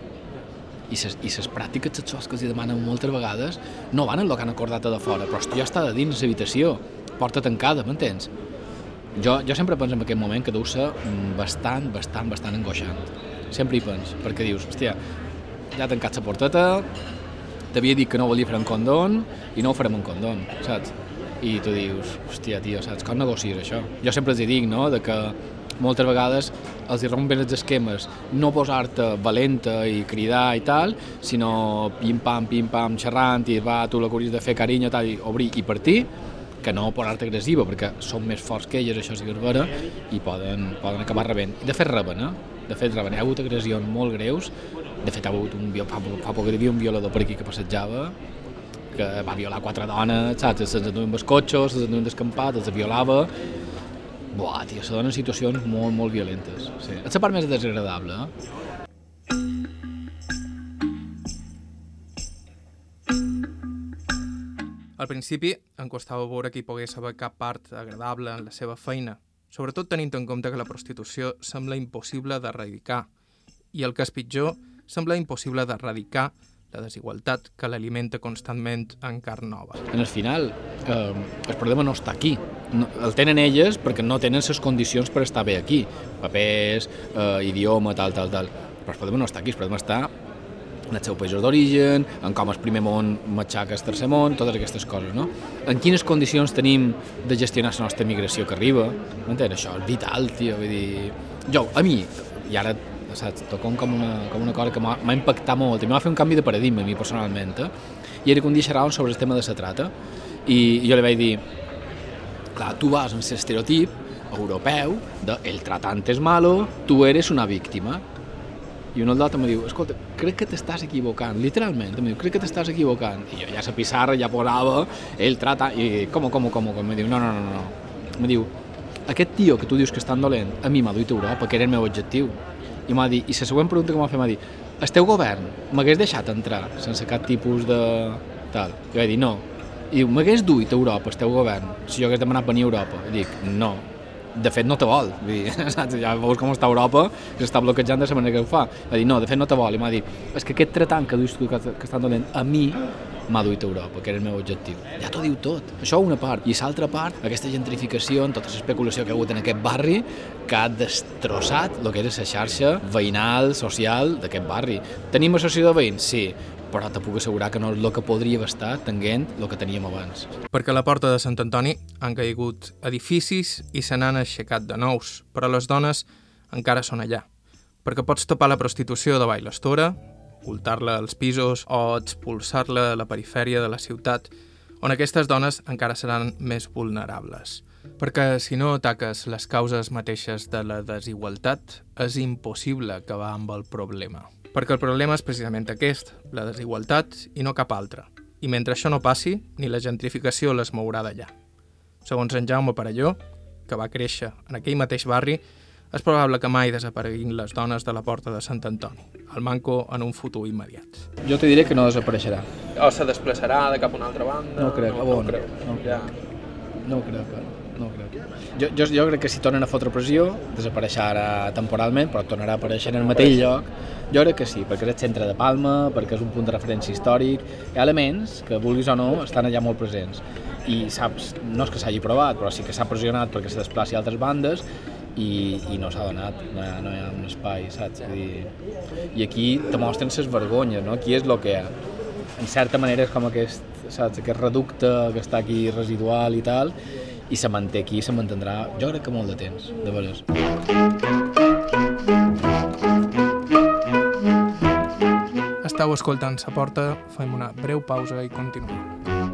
I ses, i ses pràctiques sexuals que els demanen moltes vegades no van en el que han acordat a de fora, però hòstia, està de dins l'habitació, porta tancada, m'entens? Jo, jo sempre penso en aquest moment que deu ser mm, bastant, bastant, bastant angoixant. Sempre hi penso, perquè dius, hòstia, ja ha tancat la porteta, t'havia dit que no volia fer un condon i no ho farem un condon, saps? I tu dius, hòstia, tio, saps, com negocies això? Jo sempre els hi dic, no?, de que moltes vegades els hi rompen els esquemes, no posar-te valenta i cridar i tal, sinó pim-pam, pim-pam, xerrant i va, tu la hauries de fer carinyo tal, i obrir i partir, que no posar-te agressiva, perquè són més forts que elles, això sí que és vera, i poden, poden acabar rebent. De fet, reben, eh? De fet, reben. Hi ha hagut agressions molt greus. De fet, ha hagut un, fa, fa poc hi havia un violador per aquí que passejava, que va violar quatre dones, saps? Se'ns enduen amb els cotxes, se'ns enduen descampat, els violava... Buah, tio, se donen situacions molt, molt violentes. Sí. És la part més desagradable, eh? Al principi em costava veure que pogués haver cap part agradable en la seva feina, sobretot tenint en compte que la prostitució sembla impossible d'erradicar i el que és pitjor, sembla impossible d'erradicar la desigualtat que l'alimenta constantment en carn nova. En el final, eh, el problema no està aquí. No, el tenen elles perquè no tenen les condicions per estar bé aquí. Papers, eh, idioma, tal, tal, tal. però el problema no està aquí, el problema està en els seus països d'origen, en com el primer món matxaca el tercer món, totes aquestes coses, no? En quines condicions tenim de gestionar la nostra migració que arriba, m'entens? Això és vital, tio, vull dir... Jo, a mi, i ara, saps, toco com una, com una cosa que m'ha impactat molt, i m'ha fet un canvi de paradigma a mi personalment, eh? i era que un dia xerràvem sobre el tema de la trata, i, jo li vaig dir, clar, tu vas amb l'estereotip europeu de el tratant és malo, tu eres una víctima, i un altre em diu, escolta, crec que t'estàs equivocant, literalment, em diu, crec que t'estàs equivocant. I jo ja la pissarra ja posava el trata, i com, com, com, com, em diu, no, no, no, no. Em diu, aquest tio que tu dius que és tan dolent, a mi m'ha duit a Europa, que era el meu objectiu. I m'ha dit, i la següent pregunta que m'ha fet m'ha dit, el teu govern m'hagués deixat entrar sense cap tipus de tal? I vaig dir, no. I diu, m'hagués duit a Europa el teu govern si jo hagués demanat venir a Europa? I dic, no de fet no te vol, vull dir, saps? ja veus com està Europa, que està bloquejant de la manera que ho fa. Va dir, no, de fet no te vol, i m'ha dit, és que aquest tratant que dius tu que, que estan donant a mi m'ha duit a Europa, que era el meu objectiu. Ja t'ho diu tot. Això una part. I l'altra part, aquesta gentrificació, tota l'especulació que ha hagut en aquest barri, que ha destrossat el que era la xarxa veïnal, social d'aquest barri. Tenim associació de veïns? Sí però te puc assegurar que no és el que podria estar tenint el que teníem abans. Perquè a la porta de Sant Antoni han caigut edificis i se n'han aixecat de nous, però les dones encara són allà. Perquè pots tapar la prostitució de l'estora, ocultar-la als pisos o expulsar-la a la perifèria de la ciutat, on aquestes dones encara seran més vulnerables. Perquè si no ataques les causes mateixes de la desigualtat, és impossible acabar amb el problema perquè el problema és precisament aquest, la desigualtat i no cap altre. I mentre això no passi, ni la gentrificació les mourà d'allà. Segons en Jaume Parelló, que va créixer en aquell mateix barri, és probable que mai desapareguin les dones de la porta de Sant Antoni, el manco en un futur immediat. Jo te diré que no desapareixerà. O se desplaçarà de cap a una altra banda? No crec, no, no, no crec. No, ja. no crec, no crec. Jo, jo, jo crec que si tornen a fotre pressió, desapareixerà temporalment, però tornarà a aparèixer en el mateix lloc jo crec que sí, perquè és el centre de Palma, perquè és un punt de referència històric, hi ha elements que, vulguis o no, estan allà molt presents. I saps, no és que s'hagi provat, però sí que s'ha pressionat perquè se desplaci a altres bandes i, i no s'ha donat, no hi, ha, no hi ha un espai, saps? I, I aquí te mostren les vergonyes, no? Aquí és el que hi ha. En certa manera és com aquest, saps, aquest reducte que està aquí residual i tal, i se manté aquí, se mantindrà, jo crec que molt de temps, de veres. Estau escoltant sa porta, fem una breu pausa i continuem.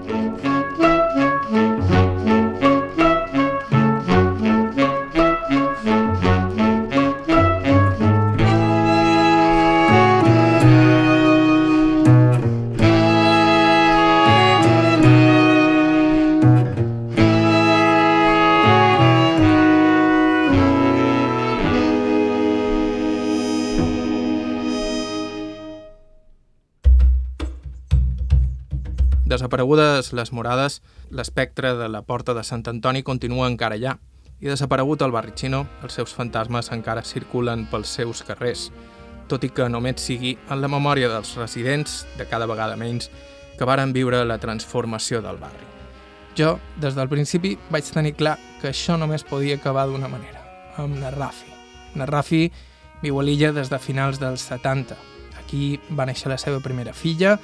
Desaparegudes les morades, l'espectre de la porta de Sant Antoni continua encara allà, i desaparegut el barri xino, els seus fantasmes encara circulen pels seus carrers, tot i que només sigui en la memòria dels residents, de cada vegada menys, que varen viure la transformació del barri. Jo, des del principi, vaig tenir clar que això només podia acabar d'una manera, amb Narrafi. Narrafi viu a l'illa des de finals dels 70. Aquí va néixer la seva primera filla,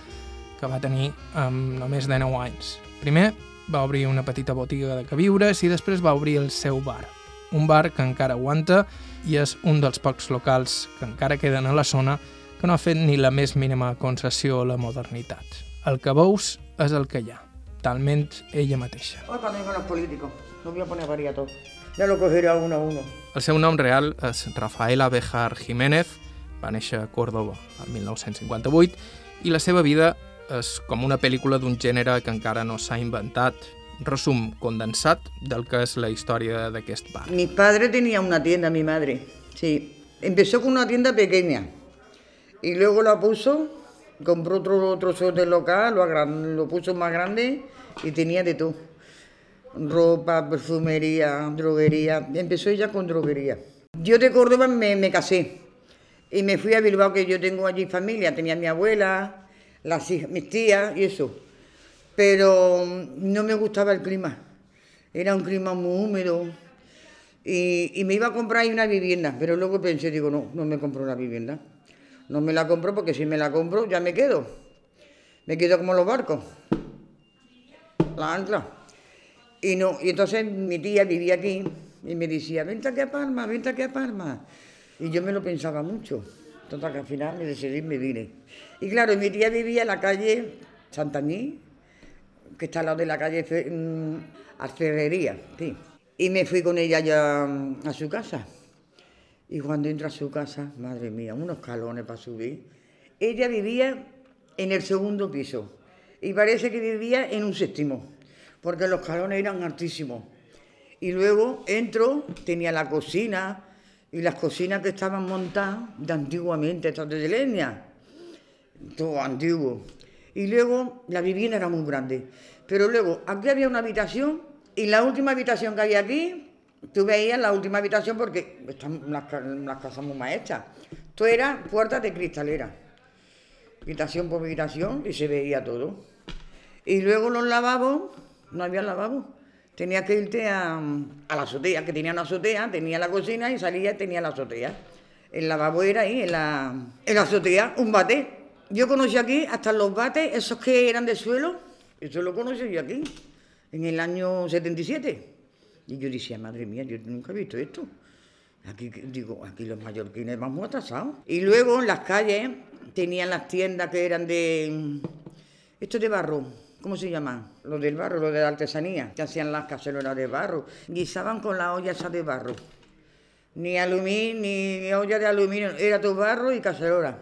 que va tenir amb només de 9 anys. Primer va obrir una petita botiga de queviures i després va obrir el seu bar. Un bar que encara aguanta i és un dels pocs locals que encara queden a la zona que no ha fet ni la més mínima concessió a la modernitat. El que veus és el que hi ha, talment ella mateixa. Hoy cuando vengan los políticos, lo voy a poner todo. Ya lo cogeré a uno a uno. El seu nom real és Rafaela Bejar Jiménez, va néixer a Córdoba el 1958 i la seva vida és com una pel·lícula d'un gènere que encara no s'ha inventat. Resum condensat del que es la historia de aquest bar. Mi padre tenía una tienda, mi madre, sí. Empezó con una tienda pequeña y luego la puso, compró otro trozo del local, lo, lo puso más grande y tenía de todo. Ropa, perfumería, droguería. Empezó ella con droguería. Yo de Córdoba me, me casé y me fui a Bilbao, que yo tengo allí familia. Tenía mi abuela, las hijas, mis tías y eso. Pero no me gustaba el clima. Era un clima muy húmedo. Y, me iba a comprar ahí una vivienda, pero luego pensé, digo, no, no me compro una vivienda. No me la compro porque si me la compro ya me quedo. Me quedo como los barcos. La ancla. Y no, y entonces mi tía vivía aquí y me decía, vente aquí a Palma, vente aquí a Palma. Y yo me lo pensaba mucho. Total que al final me decidí y me vine. Y claro, mi tía vivía en la calle Santañí, que está al lado de la calle mm, Alferrería, sí. Y me fui con ella ya mm, a su casa. Y cuando entro a su casa, madre mía, unos calones para subir. Ella vivía en el segundo piso y parece que vivía en un séptimo, porque los calones eran altísimos. Y luego entro, tenía la cocina y las cocinas que estaban montadas de antiguamente, estas de leña, todo antiguo. Y luego la vivienda era muy grande. Pero luego aquí había una habitación y la última habitación que había aquí, tú veías la última habitación porque están las casas muy más hechas. Todo era puertas de cristalera, habitación por habitación y se veía todo. Y luego los lavabos, no había lavabo. Tenías que irte a, a la azotea, que tenía una azotea, tenía la cocina y salía y tenía la azotea. El lavabo era ahí, en la, en la azotea, un bate. Yo conocí aquí hasta los bates, esos que eran de suelo, eso lo conocí yo aquí, en el año 77. Y yo decía, madre mía, yo nunca he visto esto. Aquí, digo, aquí los mallorquines vamos atrasados. Y luego en las calles tenían las tiendas que eran de... Esto de barro, ¿cómo se llama? Lo del barro, lo de la artesanía, que hacían las cacerolas de barro. Guisaban con la olla de barro. Ni aluminio, ni olla de aluminio, era todo barro y cacerola.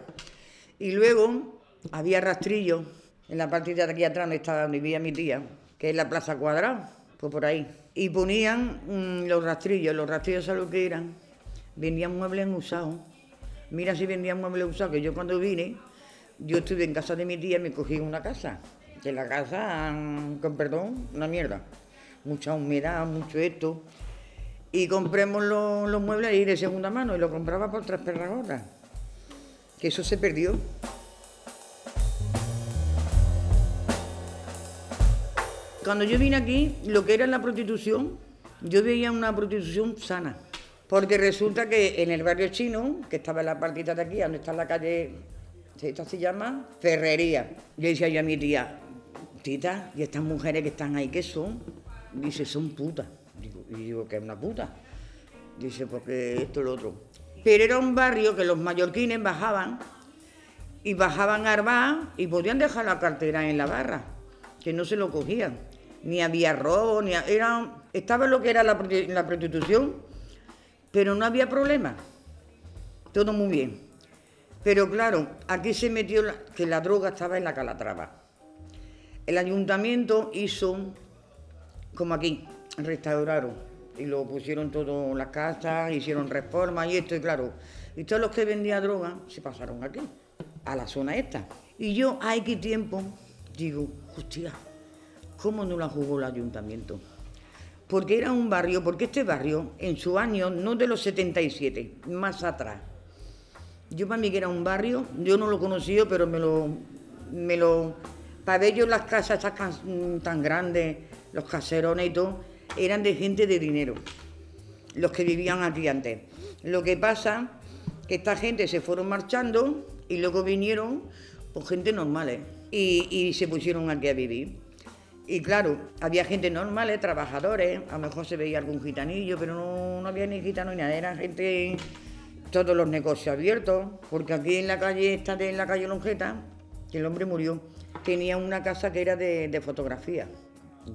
Y luego había rastrillos en la partida de aquí atrás donde estaba donde vivía mi tía, que es la Plaza Cuadrada, pues por ahí. Y ponían mm, los rastrillos, los rastrillos ¿sabes lo que eran? Vendían muebles usados. Mira si vendían muebles usados, que yo cuando vine, yo estuve en casa de mi tía y me cogí una casa. Que la casa, mm, con perdón, una mierda. Mucha humedad, mucho esto. Y compremos los, los muebles ahí de segunda mano y lo compraba por tres perragotas. Que eso se perdió. Cuando yo vine aquí, lo que era la prostitución, yo veía una prostitución sana. Porque resulta que en el barrio chino, que estaba en la partita de aquí, donde está la calle, esta se llama Ferrería. Yo decía yo a mi tía, tita, ¿y estas mujeres que están ahí qué son? Dice, son putas. Digo, y digo, ¿qué es una puta? Dice, porque esto y lo otro. Pero era un barrio que los mallorquines bajaban y bajaban a armar y podían dejar la cartera en la barra, que no se lo cogían. Ni había robo, ni era, estaba lo que era la, prosti- la prostitución, pero no había problema. Todo muy bien. Pero claro, aquí se metió que la droga estaba en la calatrava. El ayuntamiento hizo como aquí, restauraron y lo pusieron todo en las casas, hicieron reformas y esto, y claro, y todos los que vendían droga se pasaron aquí, a la zona esta. Y yo, hay que tiempo, digo, hostia, ¿cómo no la jugó el ayuntamiento? Porque era un barrio, porque este barrio, en su año, no de los 77, más atrás, yo para mí que era un barrio, yo no lo conocía, pero me lo, me lo, para ver yo las casas tan grandes, los caserones y todo, eran de gente de dinero, los que vivían aquí antes. Lo que pasa que esta gente se fueron marchando y luego vinieron pues, gente normales y, y se pusieron aquí a vivir. Y claro, había gente normal, eh, trabajadores, a lo mejor se veía algún gitanillo, pero no, no había ni gitano ni nada, era gente, todos los negocios abiertos, porque aquí en la calle, esta de en la calle Longeta, que el hombre murió, tenía una casa que era de, de fotografía,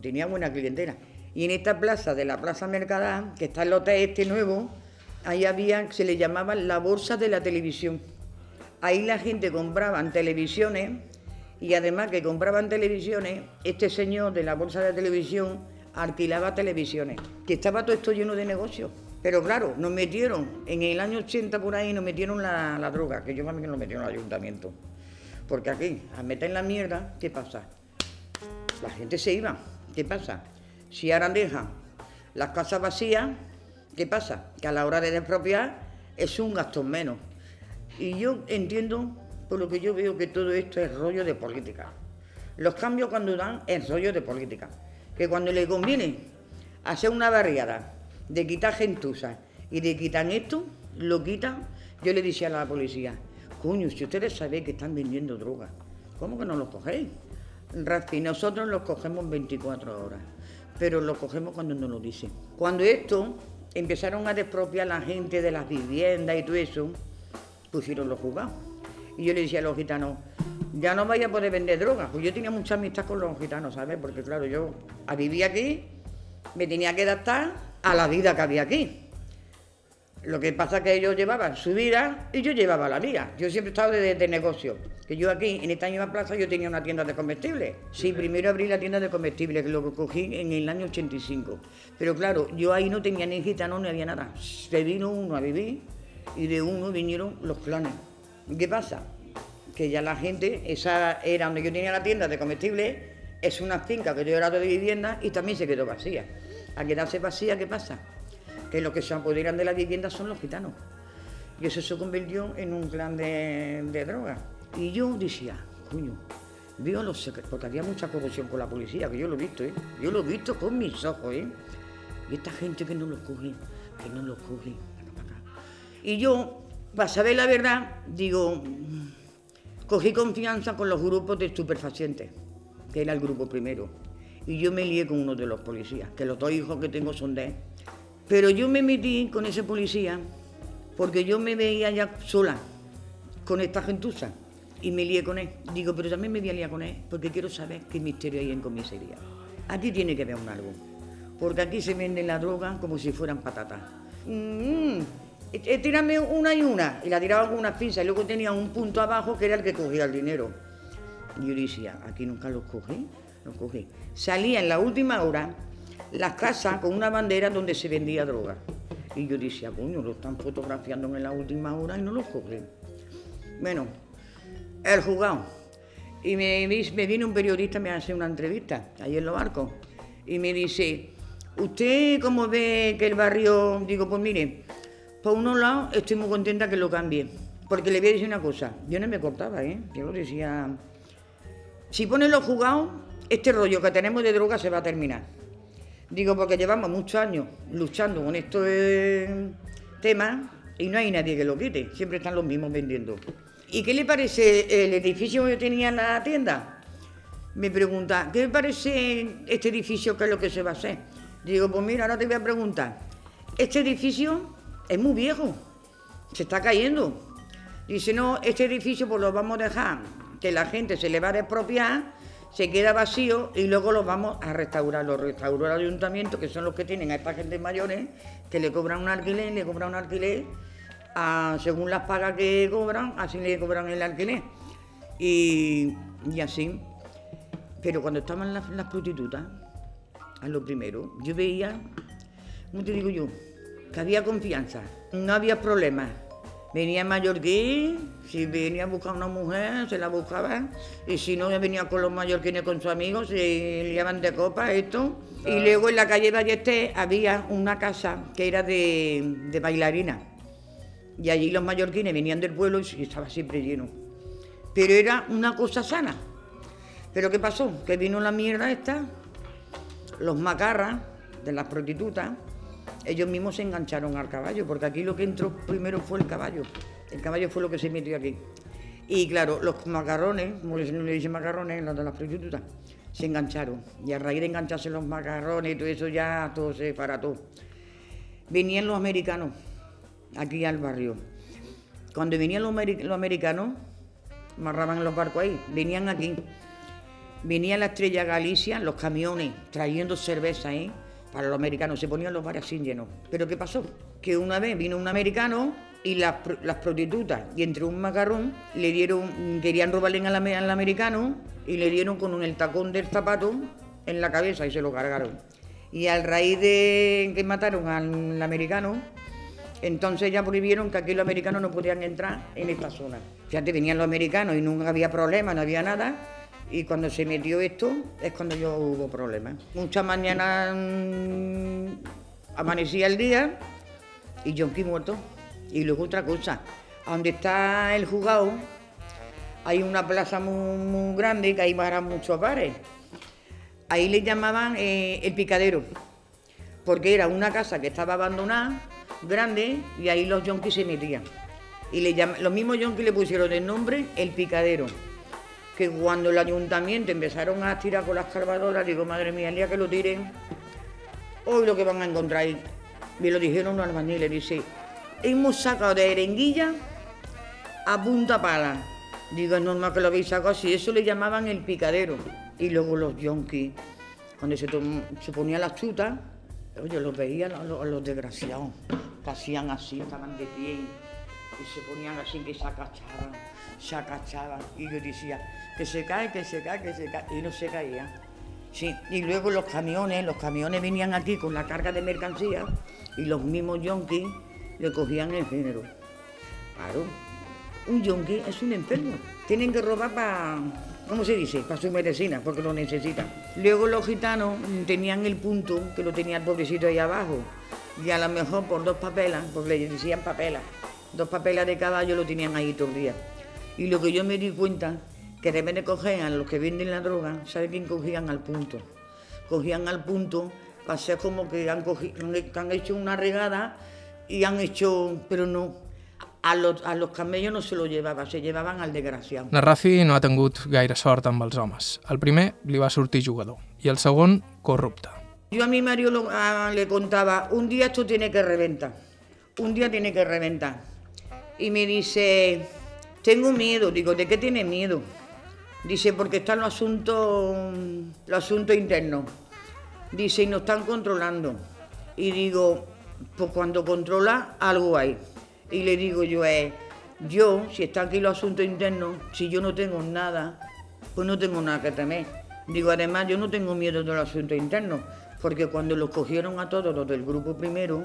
tenía buena clientela. Y en esta plaza de la Plaza Mercadá, que está el hotel este nuevo, ahí había, se le llamaba la bolsa de la televisión. Ahí la gente compraban televisiones y además que compraban televisiones, este señor de la bolsa de televisión alquilaba televisiones, que estaba todo esto lleno de negocios. Pero claro, nos metieron, en el año 80 por ahí, nos metieron la, droga, que yo mí que nos metieron al ayuntamiento. Porque aquí, a meter la mierda, ¿qué pasa? La gente se iba, ¿qué pasa? Si ahora dejan las casas vacías, ¿qué pasa? Que a la hora de despropiar es un gasto menos. Y yo entiendo, por lo que yo veo, que todo esto es rollo de política. Los cambios cuando dan es rollo de política. Que cuando le conviene hacer una barriada de quitar gentuza y de quitar esto, lo quitan. Yo le decía a la policía, Coño, si ustedes saben que están vendiendo droga, ¿cómo que no los cogéis? Rafi, nosotros los cogemos 24 horas, pero los cogemos cuando nos lo dicen. Cuando esto empezaron a despropiar la gente de las viviendas y todo eso, pusieron los juzgados. Y yo le decía a los gitanos, ya no vaya a poder vender droga. Pues yo tenía mucha amistad con los gitanos, ¿sabes? Porque claro, yo a vivir aquí me tenía que adaptar a la vida que había aquí. Lo que pasa es que ellos llevaban su vida y yo llevaba la mía. Yo siempre he estado de, de negocio. Que yo aquí, en esta misma plaza, yo tenía una tienda de comestibles. Sí, primero abrí la tienda de comestibles, que lo cogí en el año 85. Pero claro, yo ahí no tenía ni gitano ni había nada. Se vino uno a vivir y de uno vinieron los clanes. ¿Qué pasa? Que ya la gente, esa era donde yo tenía la tienda de comestibles, es una finca que yo era de vivienda y también se quedó vacía. Al quedarse vacía, ¿qué pasa? Que los que se apoderan de la vivienda son los gitanos. Y eso se convirtió en un clan de, de drogas. Y yo decía, coño, veo los secretos, porque había mucha corrupción con la policía, que yo lo he visto, ¿eh? Yo lo he visto con mis ojos, ¿eh? Y esta gente que no los coge, que no los coge. Y yo, para saber la verdad, digo, cogí confianza con los grupos de estupefacientes, que era el grupo primero. Y yo me lié con uno de los policías, que los dos hijos que tengo son de. Pero yo me metí con ese policía porque yo me veía ya sola con esta gentuza y me lié con él. Digo, pero también me voy a liar con él porque quiero saber qué misterio hay en comisaría. Aquí tiene que haber un algo, porque aquí se vende la droga como si fueran patatas. Mm, tírame una y una, y la tiraba con unas pinzas, y luego tenía un punto abajo que era el que cogía el dinero. Y yo decía, aquí nunca los cogí, los cogí. Salía en la última hora las casas con una bandera donde se vendía droga. Y yo decía, coño, lo están fotografiando en la última hora y no los cogen. Bueno, el juzgado. Y me, vi- me viene un periodista, me hace una entrevista, ahí en los barcos. Y me dice, ¿usted cómo ve que el barrio? Digo, pues mire, por unos lados estoy muy contenta que lo cambie. Porque le voy a decir una cosa, yo no me cortaba, ¿eh? Yo lo decía, si ponen los juzgados, este rollo que tenemos de droga se va a terminar. Digo, porque llevamos muchos años luchando con estos temas y no hay nadie que lo quite. Siempre están los mismos vendiendo. ¿Y qué le parece el edificio que tenía en la tienda? Me pregunta, ¿qué le parece este edificio? ¿Qué es lo que se va a hacer? Digo, pues mira, ahora te voy a preguntar. Este edificio es muy viejo, se está cayendo. Dice, no, este edificio pues lo vamos a dejar, que la gente se le va a despropiar, se queda vacío y luego lo vamos a restaurar. Lo restauró el ayuntamiento, que son los que tienen a esta gente mayores, que le cobran un alquiler, le cobran un alquiler, según las pagas que cobran, así le cobran el alquiler. Y, y así. Pero cuando estaban las, las prostitutas, a lo primero, yo veía, ¿cómo te digo yo? Que había confianza, no había problemas. Venía mallorquín, si venía a buscar una mujer, se la buscaba, y si no, venía con los mallorquines con sus amigos, se liaban de copa, esto. Y luego en la calle Ballester había una casa que era de, de bailarina. Y allí los mallorquines venían del pueblo y estaba siempre lleno. Pero era una cosa sana. Pero ¿qué pasó? Que vino la mierda esta, los macarras de las prostitutas, ellos mismos se engancharon al caballo, porque aquí lo que entró primero fue el caballo. El caballo fue lo que se metió aquí. Y claro, los macarrones, como le dicen macarrones, los de las prostitutas, se engancharon. Y a raíz de engancharse los macarrones y todo eso ya todo se parató. Venían los americanos aquí al barrio. Cuando venían los americanos, amarraban los barcos ahí, venían aquí. Venía la estrella Galicia, los camiones, trayendo cerveza ¿eh? Para los americanos. Se ponían los bares sin llenos. Pero ¿qué pasó? Que una vez vino un americano y las, las prostitutas, y entre un macarrón, le dieron, querían robarle al, ame- al americano y le dieron con el tacón del zapato en la cabeza y se lo cargaron. Y al raíz de que mataron al americano, entonces ya prohibieron que aquí los americanos no podían entrar en esta zona. Fíjate, venían los americanos y nunca había problema, no había nada. Y cuando se metió esto es cuando yo hubo problemas. Muchas mañanas mm, amanecía el día y Yonki muerto. Y luego otra cosa, donde está el juzgado hay una plaza muy, grande que ahí van muchos bares. Ahí le llamaban eh, el picadero porque era una casa que estaba abandonada, grande, y ahí los yonkis se metían. Y le los mismos yonkis le pusieron de nombre el picadero. Que cuando el ayuntamiento empezaron a tirar con las carvadoras, digo, madre mía, el día que lo tiren, hoy lo que van a encontrar. Me lo dijeron los albañiles, dice, hemos sacado de Erenguilla a punta pala. Digo, es normal que lo habéis sacado así, eso le llamaban el picadero. Y luego los yonkis, cuando se, se ponían las chutas, yo los veía los, los desgraciados, que hacían así, estaban de pie y se ponían así que se acachaban, se acachaban. Y yo decía, que se cae, que se cae, que se cae. Y no se caía. Sí, y luego los camiones, los camiones venían aquí con la carga de mercancía y los mismos yonkis le cogían el género. Claro, un yonki es un enfermo. Tienen que robar para, ¿cómo se dice? Para su medicina, porque lo necesitan. Luego los gitanos tenían el punto, que lo tenía el pobrecito ahí abajo. Y a lo mejor por dos papelas, porque le decían papelas, dos papelas de caballo lo tenían ahí todo el día. Y lo que yo me di cuenta, que de coger a los que venden la droga, ¿sabe quién cogían al punto? Cogían al punto para ser como que han, cogi- que han hecho una regada y han hecho, pero no, a los, a los camellos no se lo llevaba, se llevaban al desgraciado. La Rafi no ha tingut gaire sort amb els homes. El primer li va sortir jugador i el segon, corrupte. Yo a mi marido lo- a- le contaba, un día esto tiene que reventar, un día tiene que reventar. Y me dice, tengo miedo, digo, ¿de qué tiene miedo? Dice, porque están los asuntos, los asuntos internos. Dice, y nos están controlando. Y digo, pues cuando controla, algo hay. Y le digo yo, eh, yo, si están aquí los asuntos internos, si yo no tengo nada, pues no tengo nada que temer. Digo, además, yo no tengo miedo de los asuntos internos, porque cuando los cogieron a todos los del grupo primero,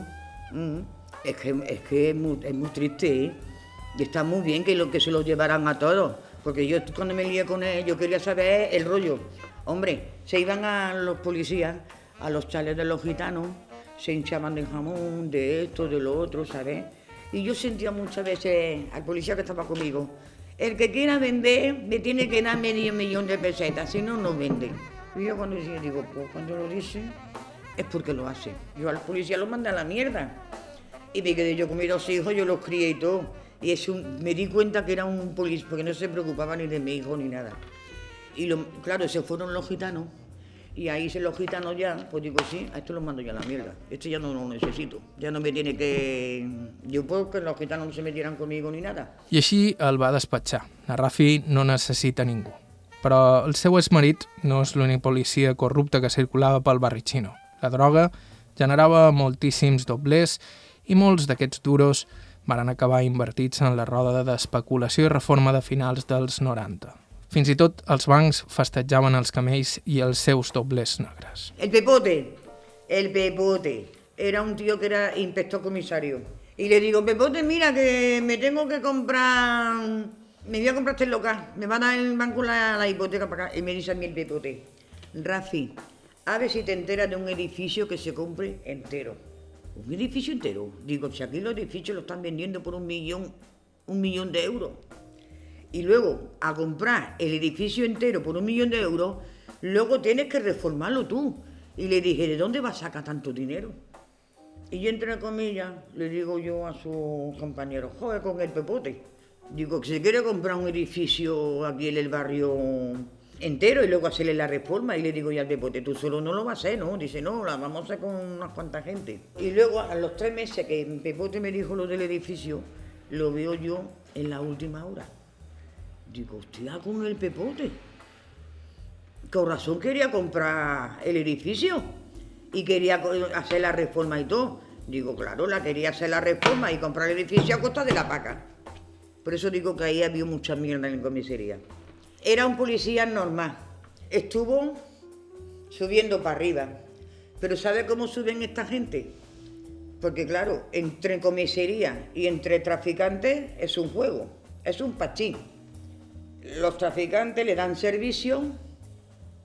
mm, es que, es, que es, muy, es muy triste, ¿eh? Y está muy bien que, lo, que se los llevaran a todos, porque yo cuando me lié con él, yo quería saber el rollo. Hombre, se iban a los policías, a los chales de los gitanos, se hinchaban de jamón, de esto, de lo otro, ¿sabes? Y yo sentía muchas veces al policía que estaba conmigo, el que quiera vender me tiene que dar medio millón de pesetas, si no, no vende. Y yo cuando decía, digo, pues cuando lo dice, es porque lo hace. Yo al policía lo mandé a la mierda. Y me quedé yo con mis dos hijos, yo los crié y todo. Y eso, me di cuenta que era un policía, porque no se preocupaba ni de mi hijo ni nada. Y lo- claro, se fueron los gitanos. Y ahí se los gitanos ya, pues digo, sí, a esto lo mando ya a la mierda. Este ya no lo necesito. Ya no me tiene que... Yo puedo que los gitanos no se metieran conmigo ni nada. I així el va despatxar. La Rafi no necessita ningú. Però el seu exmarit no és l'únic policia corrupte que circulava pel barri xino. La droga generava moltíssims doblers i molts d'aquests duros van acabar invertits en la roda d'especulació i reforma de finals dels 90. Fins i tot els bancs festejaven els camells i els seus doblers negres. El Pepote, el Pepote, era un tío que era inspector comisario. Y le digo, Pepote, mira que me tengo que comprar, me voy a comprar este local, me va a dar el banco la, la hipoteca para acá. Y me dice a mí el Pepote, Rafi, a ver si te enteras de un edificio que se compre entero. ¿Un edificio entero? Digo, si aquí los edificios lo están vendiendo por un millón, un millón de euros y luego a comprar el edificio entero por un millón de euros, luego tienes que reformarlo tú. Y le dije, ¿de dónde vas a sacar tanto dinero? Y yo entre comillas le digo yo a su compañero, joder con el pepote. Digo, que se quiere comprar un edificio aquí en el barrio entero y luego hacerle la reforma. Y le digo yo al pepote, tú solo no lo vas a hacer, ¿no? Dice, no, la vamos a hacer con unas cuantas gente. Y luego a los tres meses que pepote me dijo lo del edificio, lo veo yo en la última hora. Digo, hostia, con el pepote. Con razón quería comprar el edificio y quería hacer la reforma y todo. Digo, claro, la quería hacer la reforma y comprar el edificio a costa de la paca. Por eso digo que ahí había mucha mierda en la comisaría. Era un policía normal. Estuvo subiendo para arriba. Pero ¿sabe cómo suben esta gente? Porque claro, entre comisaría y entre traficantes es un juego, es un pachín. Los traficantes le dan servicio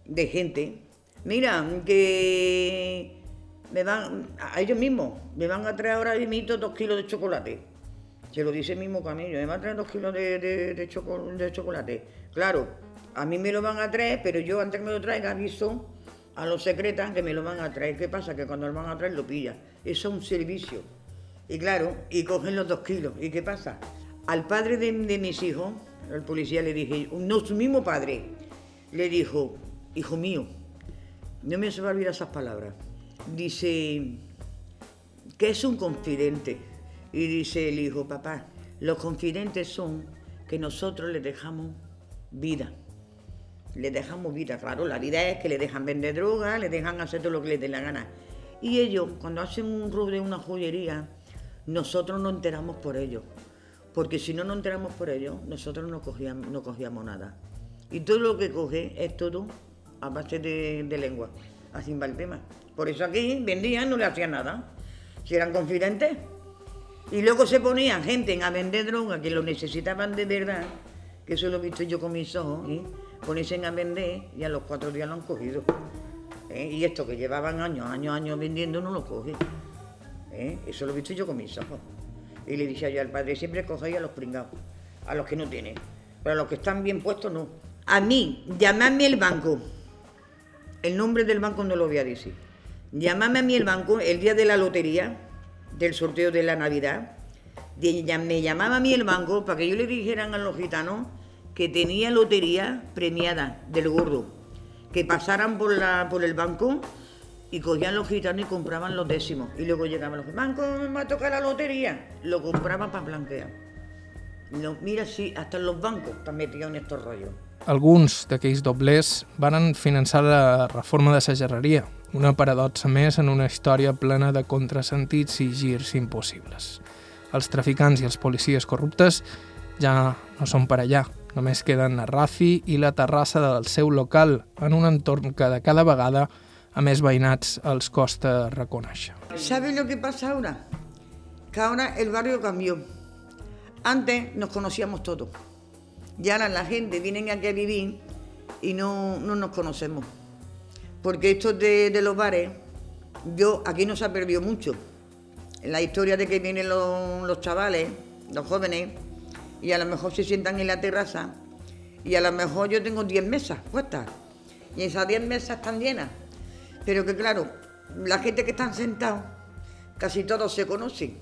de gente. Mira, que me van, a ellos mismos, me van a traer ahora mismo dos kilos de chocolate. Se lo dice el mismo camello, me van a traer dos kilos de, de- de chocolate. Claro, a mí me lo van a traer, pero yo antes que me lo traiga aviso a los secretas que me lo van a traer. ¿Qué pasa? Que cuando lo van a traer lo pilla. Eso es un servicio. Y claro, y cogen los dos kilos. ¿Y qué pasa? Al padre de, mis hijos, el policía le dije, no, su mismo padre, le dijo, hijo mío, no me se va a olvidar esas palabras. Dice, ¿qué es un confidente? Y dice el hijo, papá, los confidentes son que nosotros les dejamos vida. Les dejamos vida, claro, la vida es que le dejan vender droga, le dejan hacer todo lo que les dé la gana. Y ellos, cuando hacen un robo de una joyería, nosotros nos enteramos por ellos. Porque si no nos enteramos por ellos, nosotros no cogíamos, no nada. Y todo lo que coge es todo a base de, de lengua. Así va tema. Por eso aquí vendían, no le hacían nada. Si eran confidentes. Y luego se ponían gente a vender droga que lo necesitaban de verdad, eso lo he visto yo con mis ojos, y ponerse a vender y a los cuatro días lo han cogido. ¿Eh? Y esto que llevaban años, años, años vendiendo no lo coge. ¿Eh? Eso lo he visto yo con mis ojos. Y le dije yo al padre, siempre cogéis a los pringados, a los que no tienen. Pero a los que están bien puestos, no. A mí, llamadme el banco. El nombre del banco no lo voy a decir. Llamadme a mí el banco el día de la lotería, del sorteo de la Navidad. Me llamaba a mí el banco para que yo le dijeran a los gitanos que tenía lotería premiada del gordo. Que pasaran por, la, por el banco y cogían los gitanos y compraban los décimos. Y luego llegaban los banco me va a tocar la lotería. Lo compraban para blanquear. No, mira, sí, hasta los bancos están metidos en estos rollos. Alguns d'aquells doblers varen finançar la reforma de la gerreria, una paradoxa més en una història plena de contrasentits i girs impossibles. Els traficants i els policies corruptes ja no són per allà, només queden a Rafi i la terrassa del seu local en un entorn que de cada vegada a més veïnats els costa reconèixer. ¿Sabes lo que pasa ahora? Que ahora el barrio cambió. Antes nos conocíamos todos. Y ahora la gente viene aquí a vivir y no, no nos conocemos. Porque esto de, de los bares, yo aquí no se ha perdido mucho. En la historia de que vienen los, los chavales, los jóvenes, y a lo mejor se sientan en la terraza, y a lo mejor yo tengo 10 mesas puestas, y esas 10 mesas están llenas. Pero que claro, la gente que están sentados, casi todos se conocen.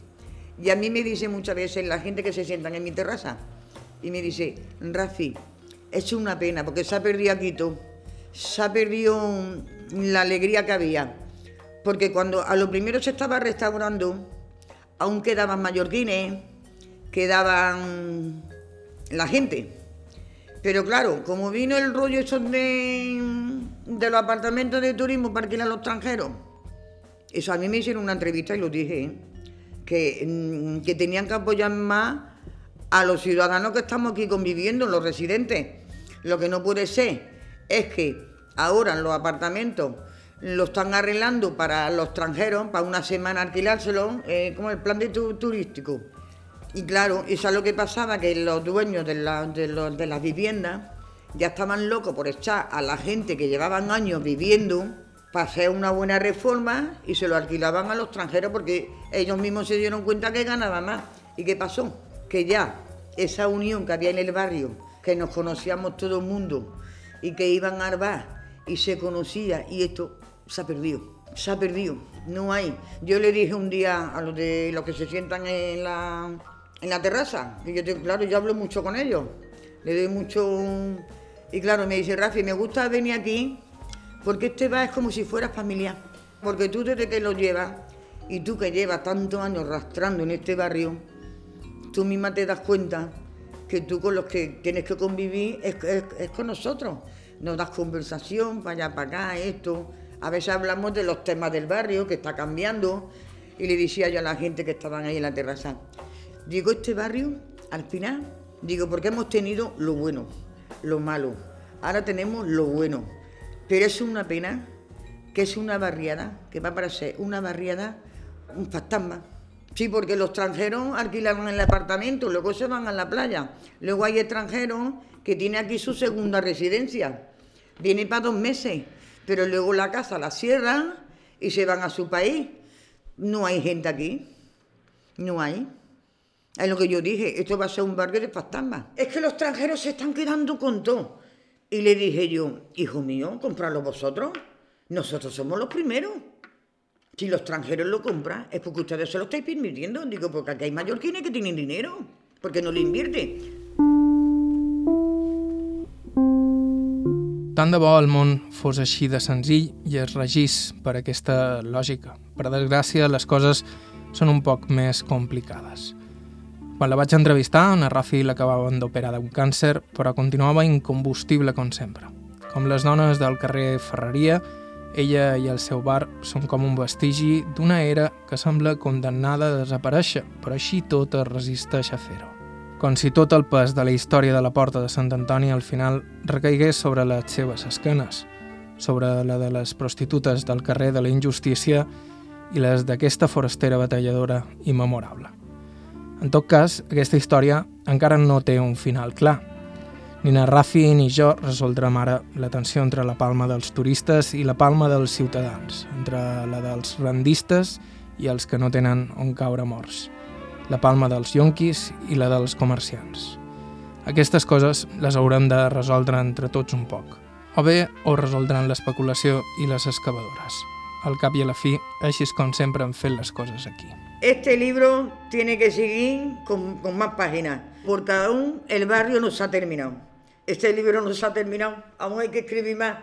Y a mí me dice muchas veces la gente que se sientan en mi terraza, y me dice, Rafi, es una pena porque se ha perdido aquí todo, se ha perdido la alegría que había. Porque cuando a lo primero se estaba restaurando, aún quedaban mallorquines, quedaban la gente. Pero claro, como vino el rollo eso de, los apartamentos de turismo para alquilar a los extranjeros, eso a mí me hicieron una entrevista y lo dije, ¿eh? que, mm, que tenían que apoyar más a los ciudadanos que estamos aquí conviviendo, los residentes. Lo que no puede ser es que ahora los apartamentos lo están arreglando para los extranjeros, para una semana alquilárselo, eh, como el plan de tu- turístico. Y claro, eso es lo que pasaba, que los dueños de, la- de las viviendas ya estaban locos por echar a la gente que llevaban años viviendo para hacer una buena reforma y se lo alquilaban a los extranjeros porque ellos mismos se dieron cuenta que ganaban más. ¿Y qué pasó? Que ya esa unión que había en el barrio, que nos conocíamos todo el mundo y que iban al bar y se conocía y esto se ha perdido. Se ha perdido, no hay. Yo le dije un día a los de los que se sientan en la, en la terraza, que yo claro, yo hablo mucho con ellos, le doy mucho y claro, me dice Rafi, me gusta venir aquí porque este bar es como si fuera familiar, porque tú desde que lo llevas y tú que llevas tantos años rastrando en este barrio, tú misma te das cuenta que tú con los que tienes que convivir es, es- es con nosotros. Nos das conversación para allá, para acá, esto. A veces hablamos de los temas del barrio que está cambiando y le decía yo a la gente que estaban ahí en la terraza, digo, este barrio, al final, digo, porque hemos tenido lo bueno, lo malo, ahora tenemos lo bueno, pero es una pena que es una barriada, que va para ser una barriada, un fantasma. Sí, porque los extranjeros alquilan el apartamento, luego se van a la playa. Luego hay extranjeros que tienen aquí su segunda residencia. Viene para dos meses, pero luego la casa la cierran y se van a su país. No hay gente aquí. No hay. Es lo que yo dije, esto va a ser un barrio de fantasmas. Es que los extranjeros se están quedando con todo. Y le dije yo, hijo mío, comprarlo vosotros. Nosotros somos los primeros. Si los extranjeros lo compran, es porque ustedes se lo estáis permitiendo. Digo, porque aquí hay mallorquines que tienen dinero. porque no lo invierte. Tant de bo el món fos així de senzill i es regís per aquesta lògica. Per desgràcia, les coses són un poc més complicades. Quan la vaig entrevistar, na Rafi l'acabaven d'operar d'un càncer, però continuava incombustible com sempre. Com les dones del carrer Ferreria, ella i el seu bar són com un vestigi d'una era que sembla condemnada a desaparèixer, però així tot es resisteix a fer-ho com si tot el pes de la història de la porta de Sant Antoni al final recaigués sobre les seves esquenes, sobre la de les prostitutes del carrer de la injustícia i les d'aquesta forastera batalladora immemorable. En tot cas, aquesta història encara no té un final clar. Ni na Rafi ni jo resoldrem ara la tensió entre la palma dels turistes i la palma dels ciutadans, entre la dels rendistes i els que no tenen on caure morts la palma dels yonquis i la dels comerciants. Aquestes coses les haurem de resoldre entre tots un poc. O bé ho resoldran l'especulació i les excavadores. Al cap i a la fi, així és com sempre han fet les coses aquí. Este libro tiene que seguir con, más páginas, porque aún el barrio no se ha terminado. Este libro no se ha terminado, aún hay que escribir más.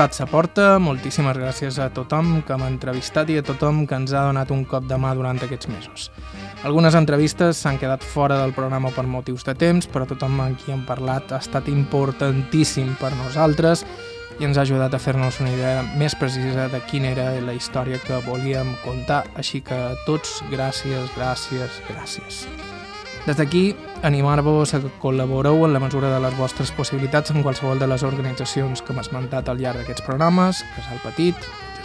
Estat Sa Porta, moltíssimes gràcies a tothom que m'ha entrevistat i a tothom que ens ha donat un cop de mà durant aquests mesos. Algunes entrevistes s'han quedat fora del programa per motius de temps, però tothom amb qui hem parlat ha estat importantíssim per nosaltres i ens ha ajudat a fer-nos una idea més precisa de quina era la història que volíem contar, així que a tots, gràcies, gràcies, gràcies. Des d'aquí, animar-vos a que col·laboreu en la mesura de les vostres possibilitats en qualsevol de les organitzacions que hem esmentat al llarg d'aquests programes, Casal Petit,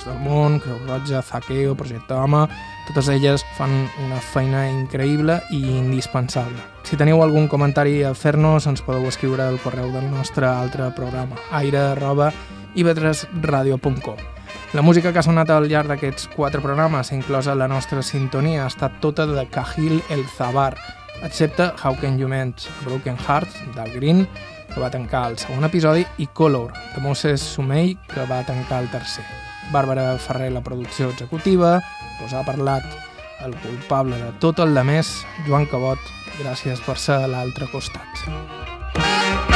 del Món, Creu Roja, Zaqueo, Projecte Home... Totes elles fan una feina increïble i indispensable. Si teniu algun comentari a fer-nos, ens podeu escriure al correu del nostre altre programa, aire arroba ivetresradio.com. La música que ha sonat al llarg d'aquests quatre programes, inclosa la nostra sintonia, ha estat tota de Cajil El Zabar, excepte How Can You Mend Broken Heart, del Green, que va tancar el segon episodi, i Color, de Moses Sumei, que va tancar el tercer. Bàrbara Ferrer, la producció executiva, us ha parlat el culpable de tot el de més, Joan Cabot, gràcies per ser a l'altre costat.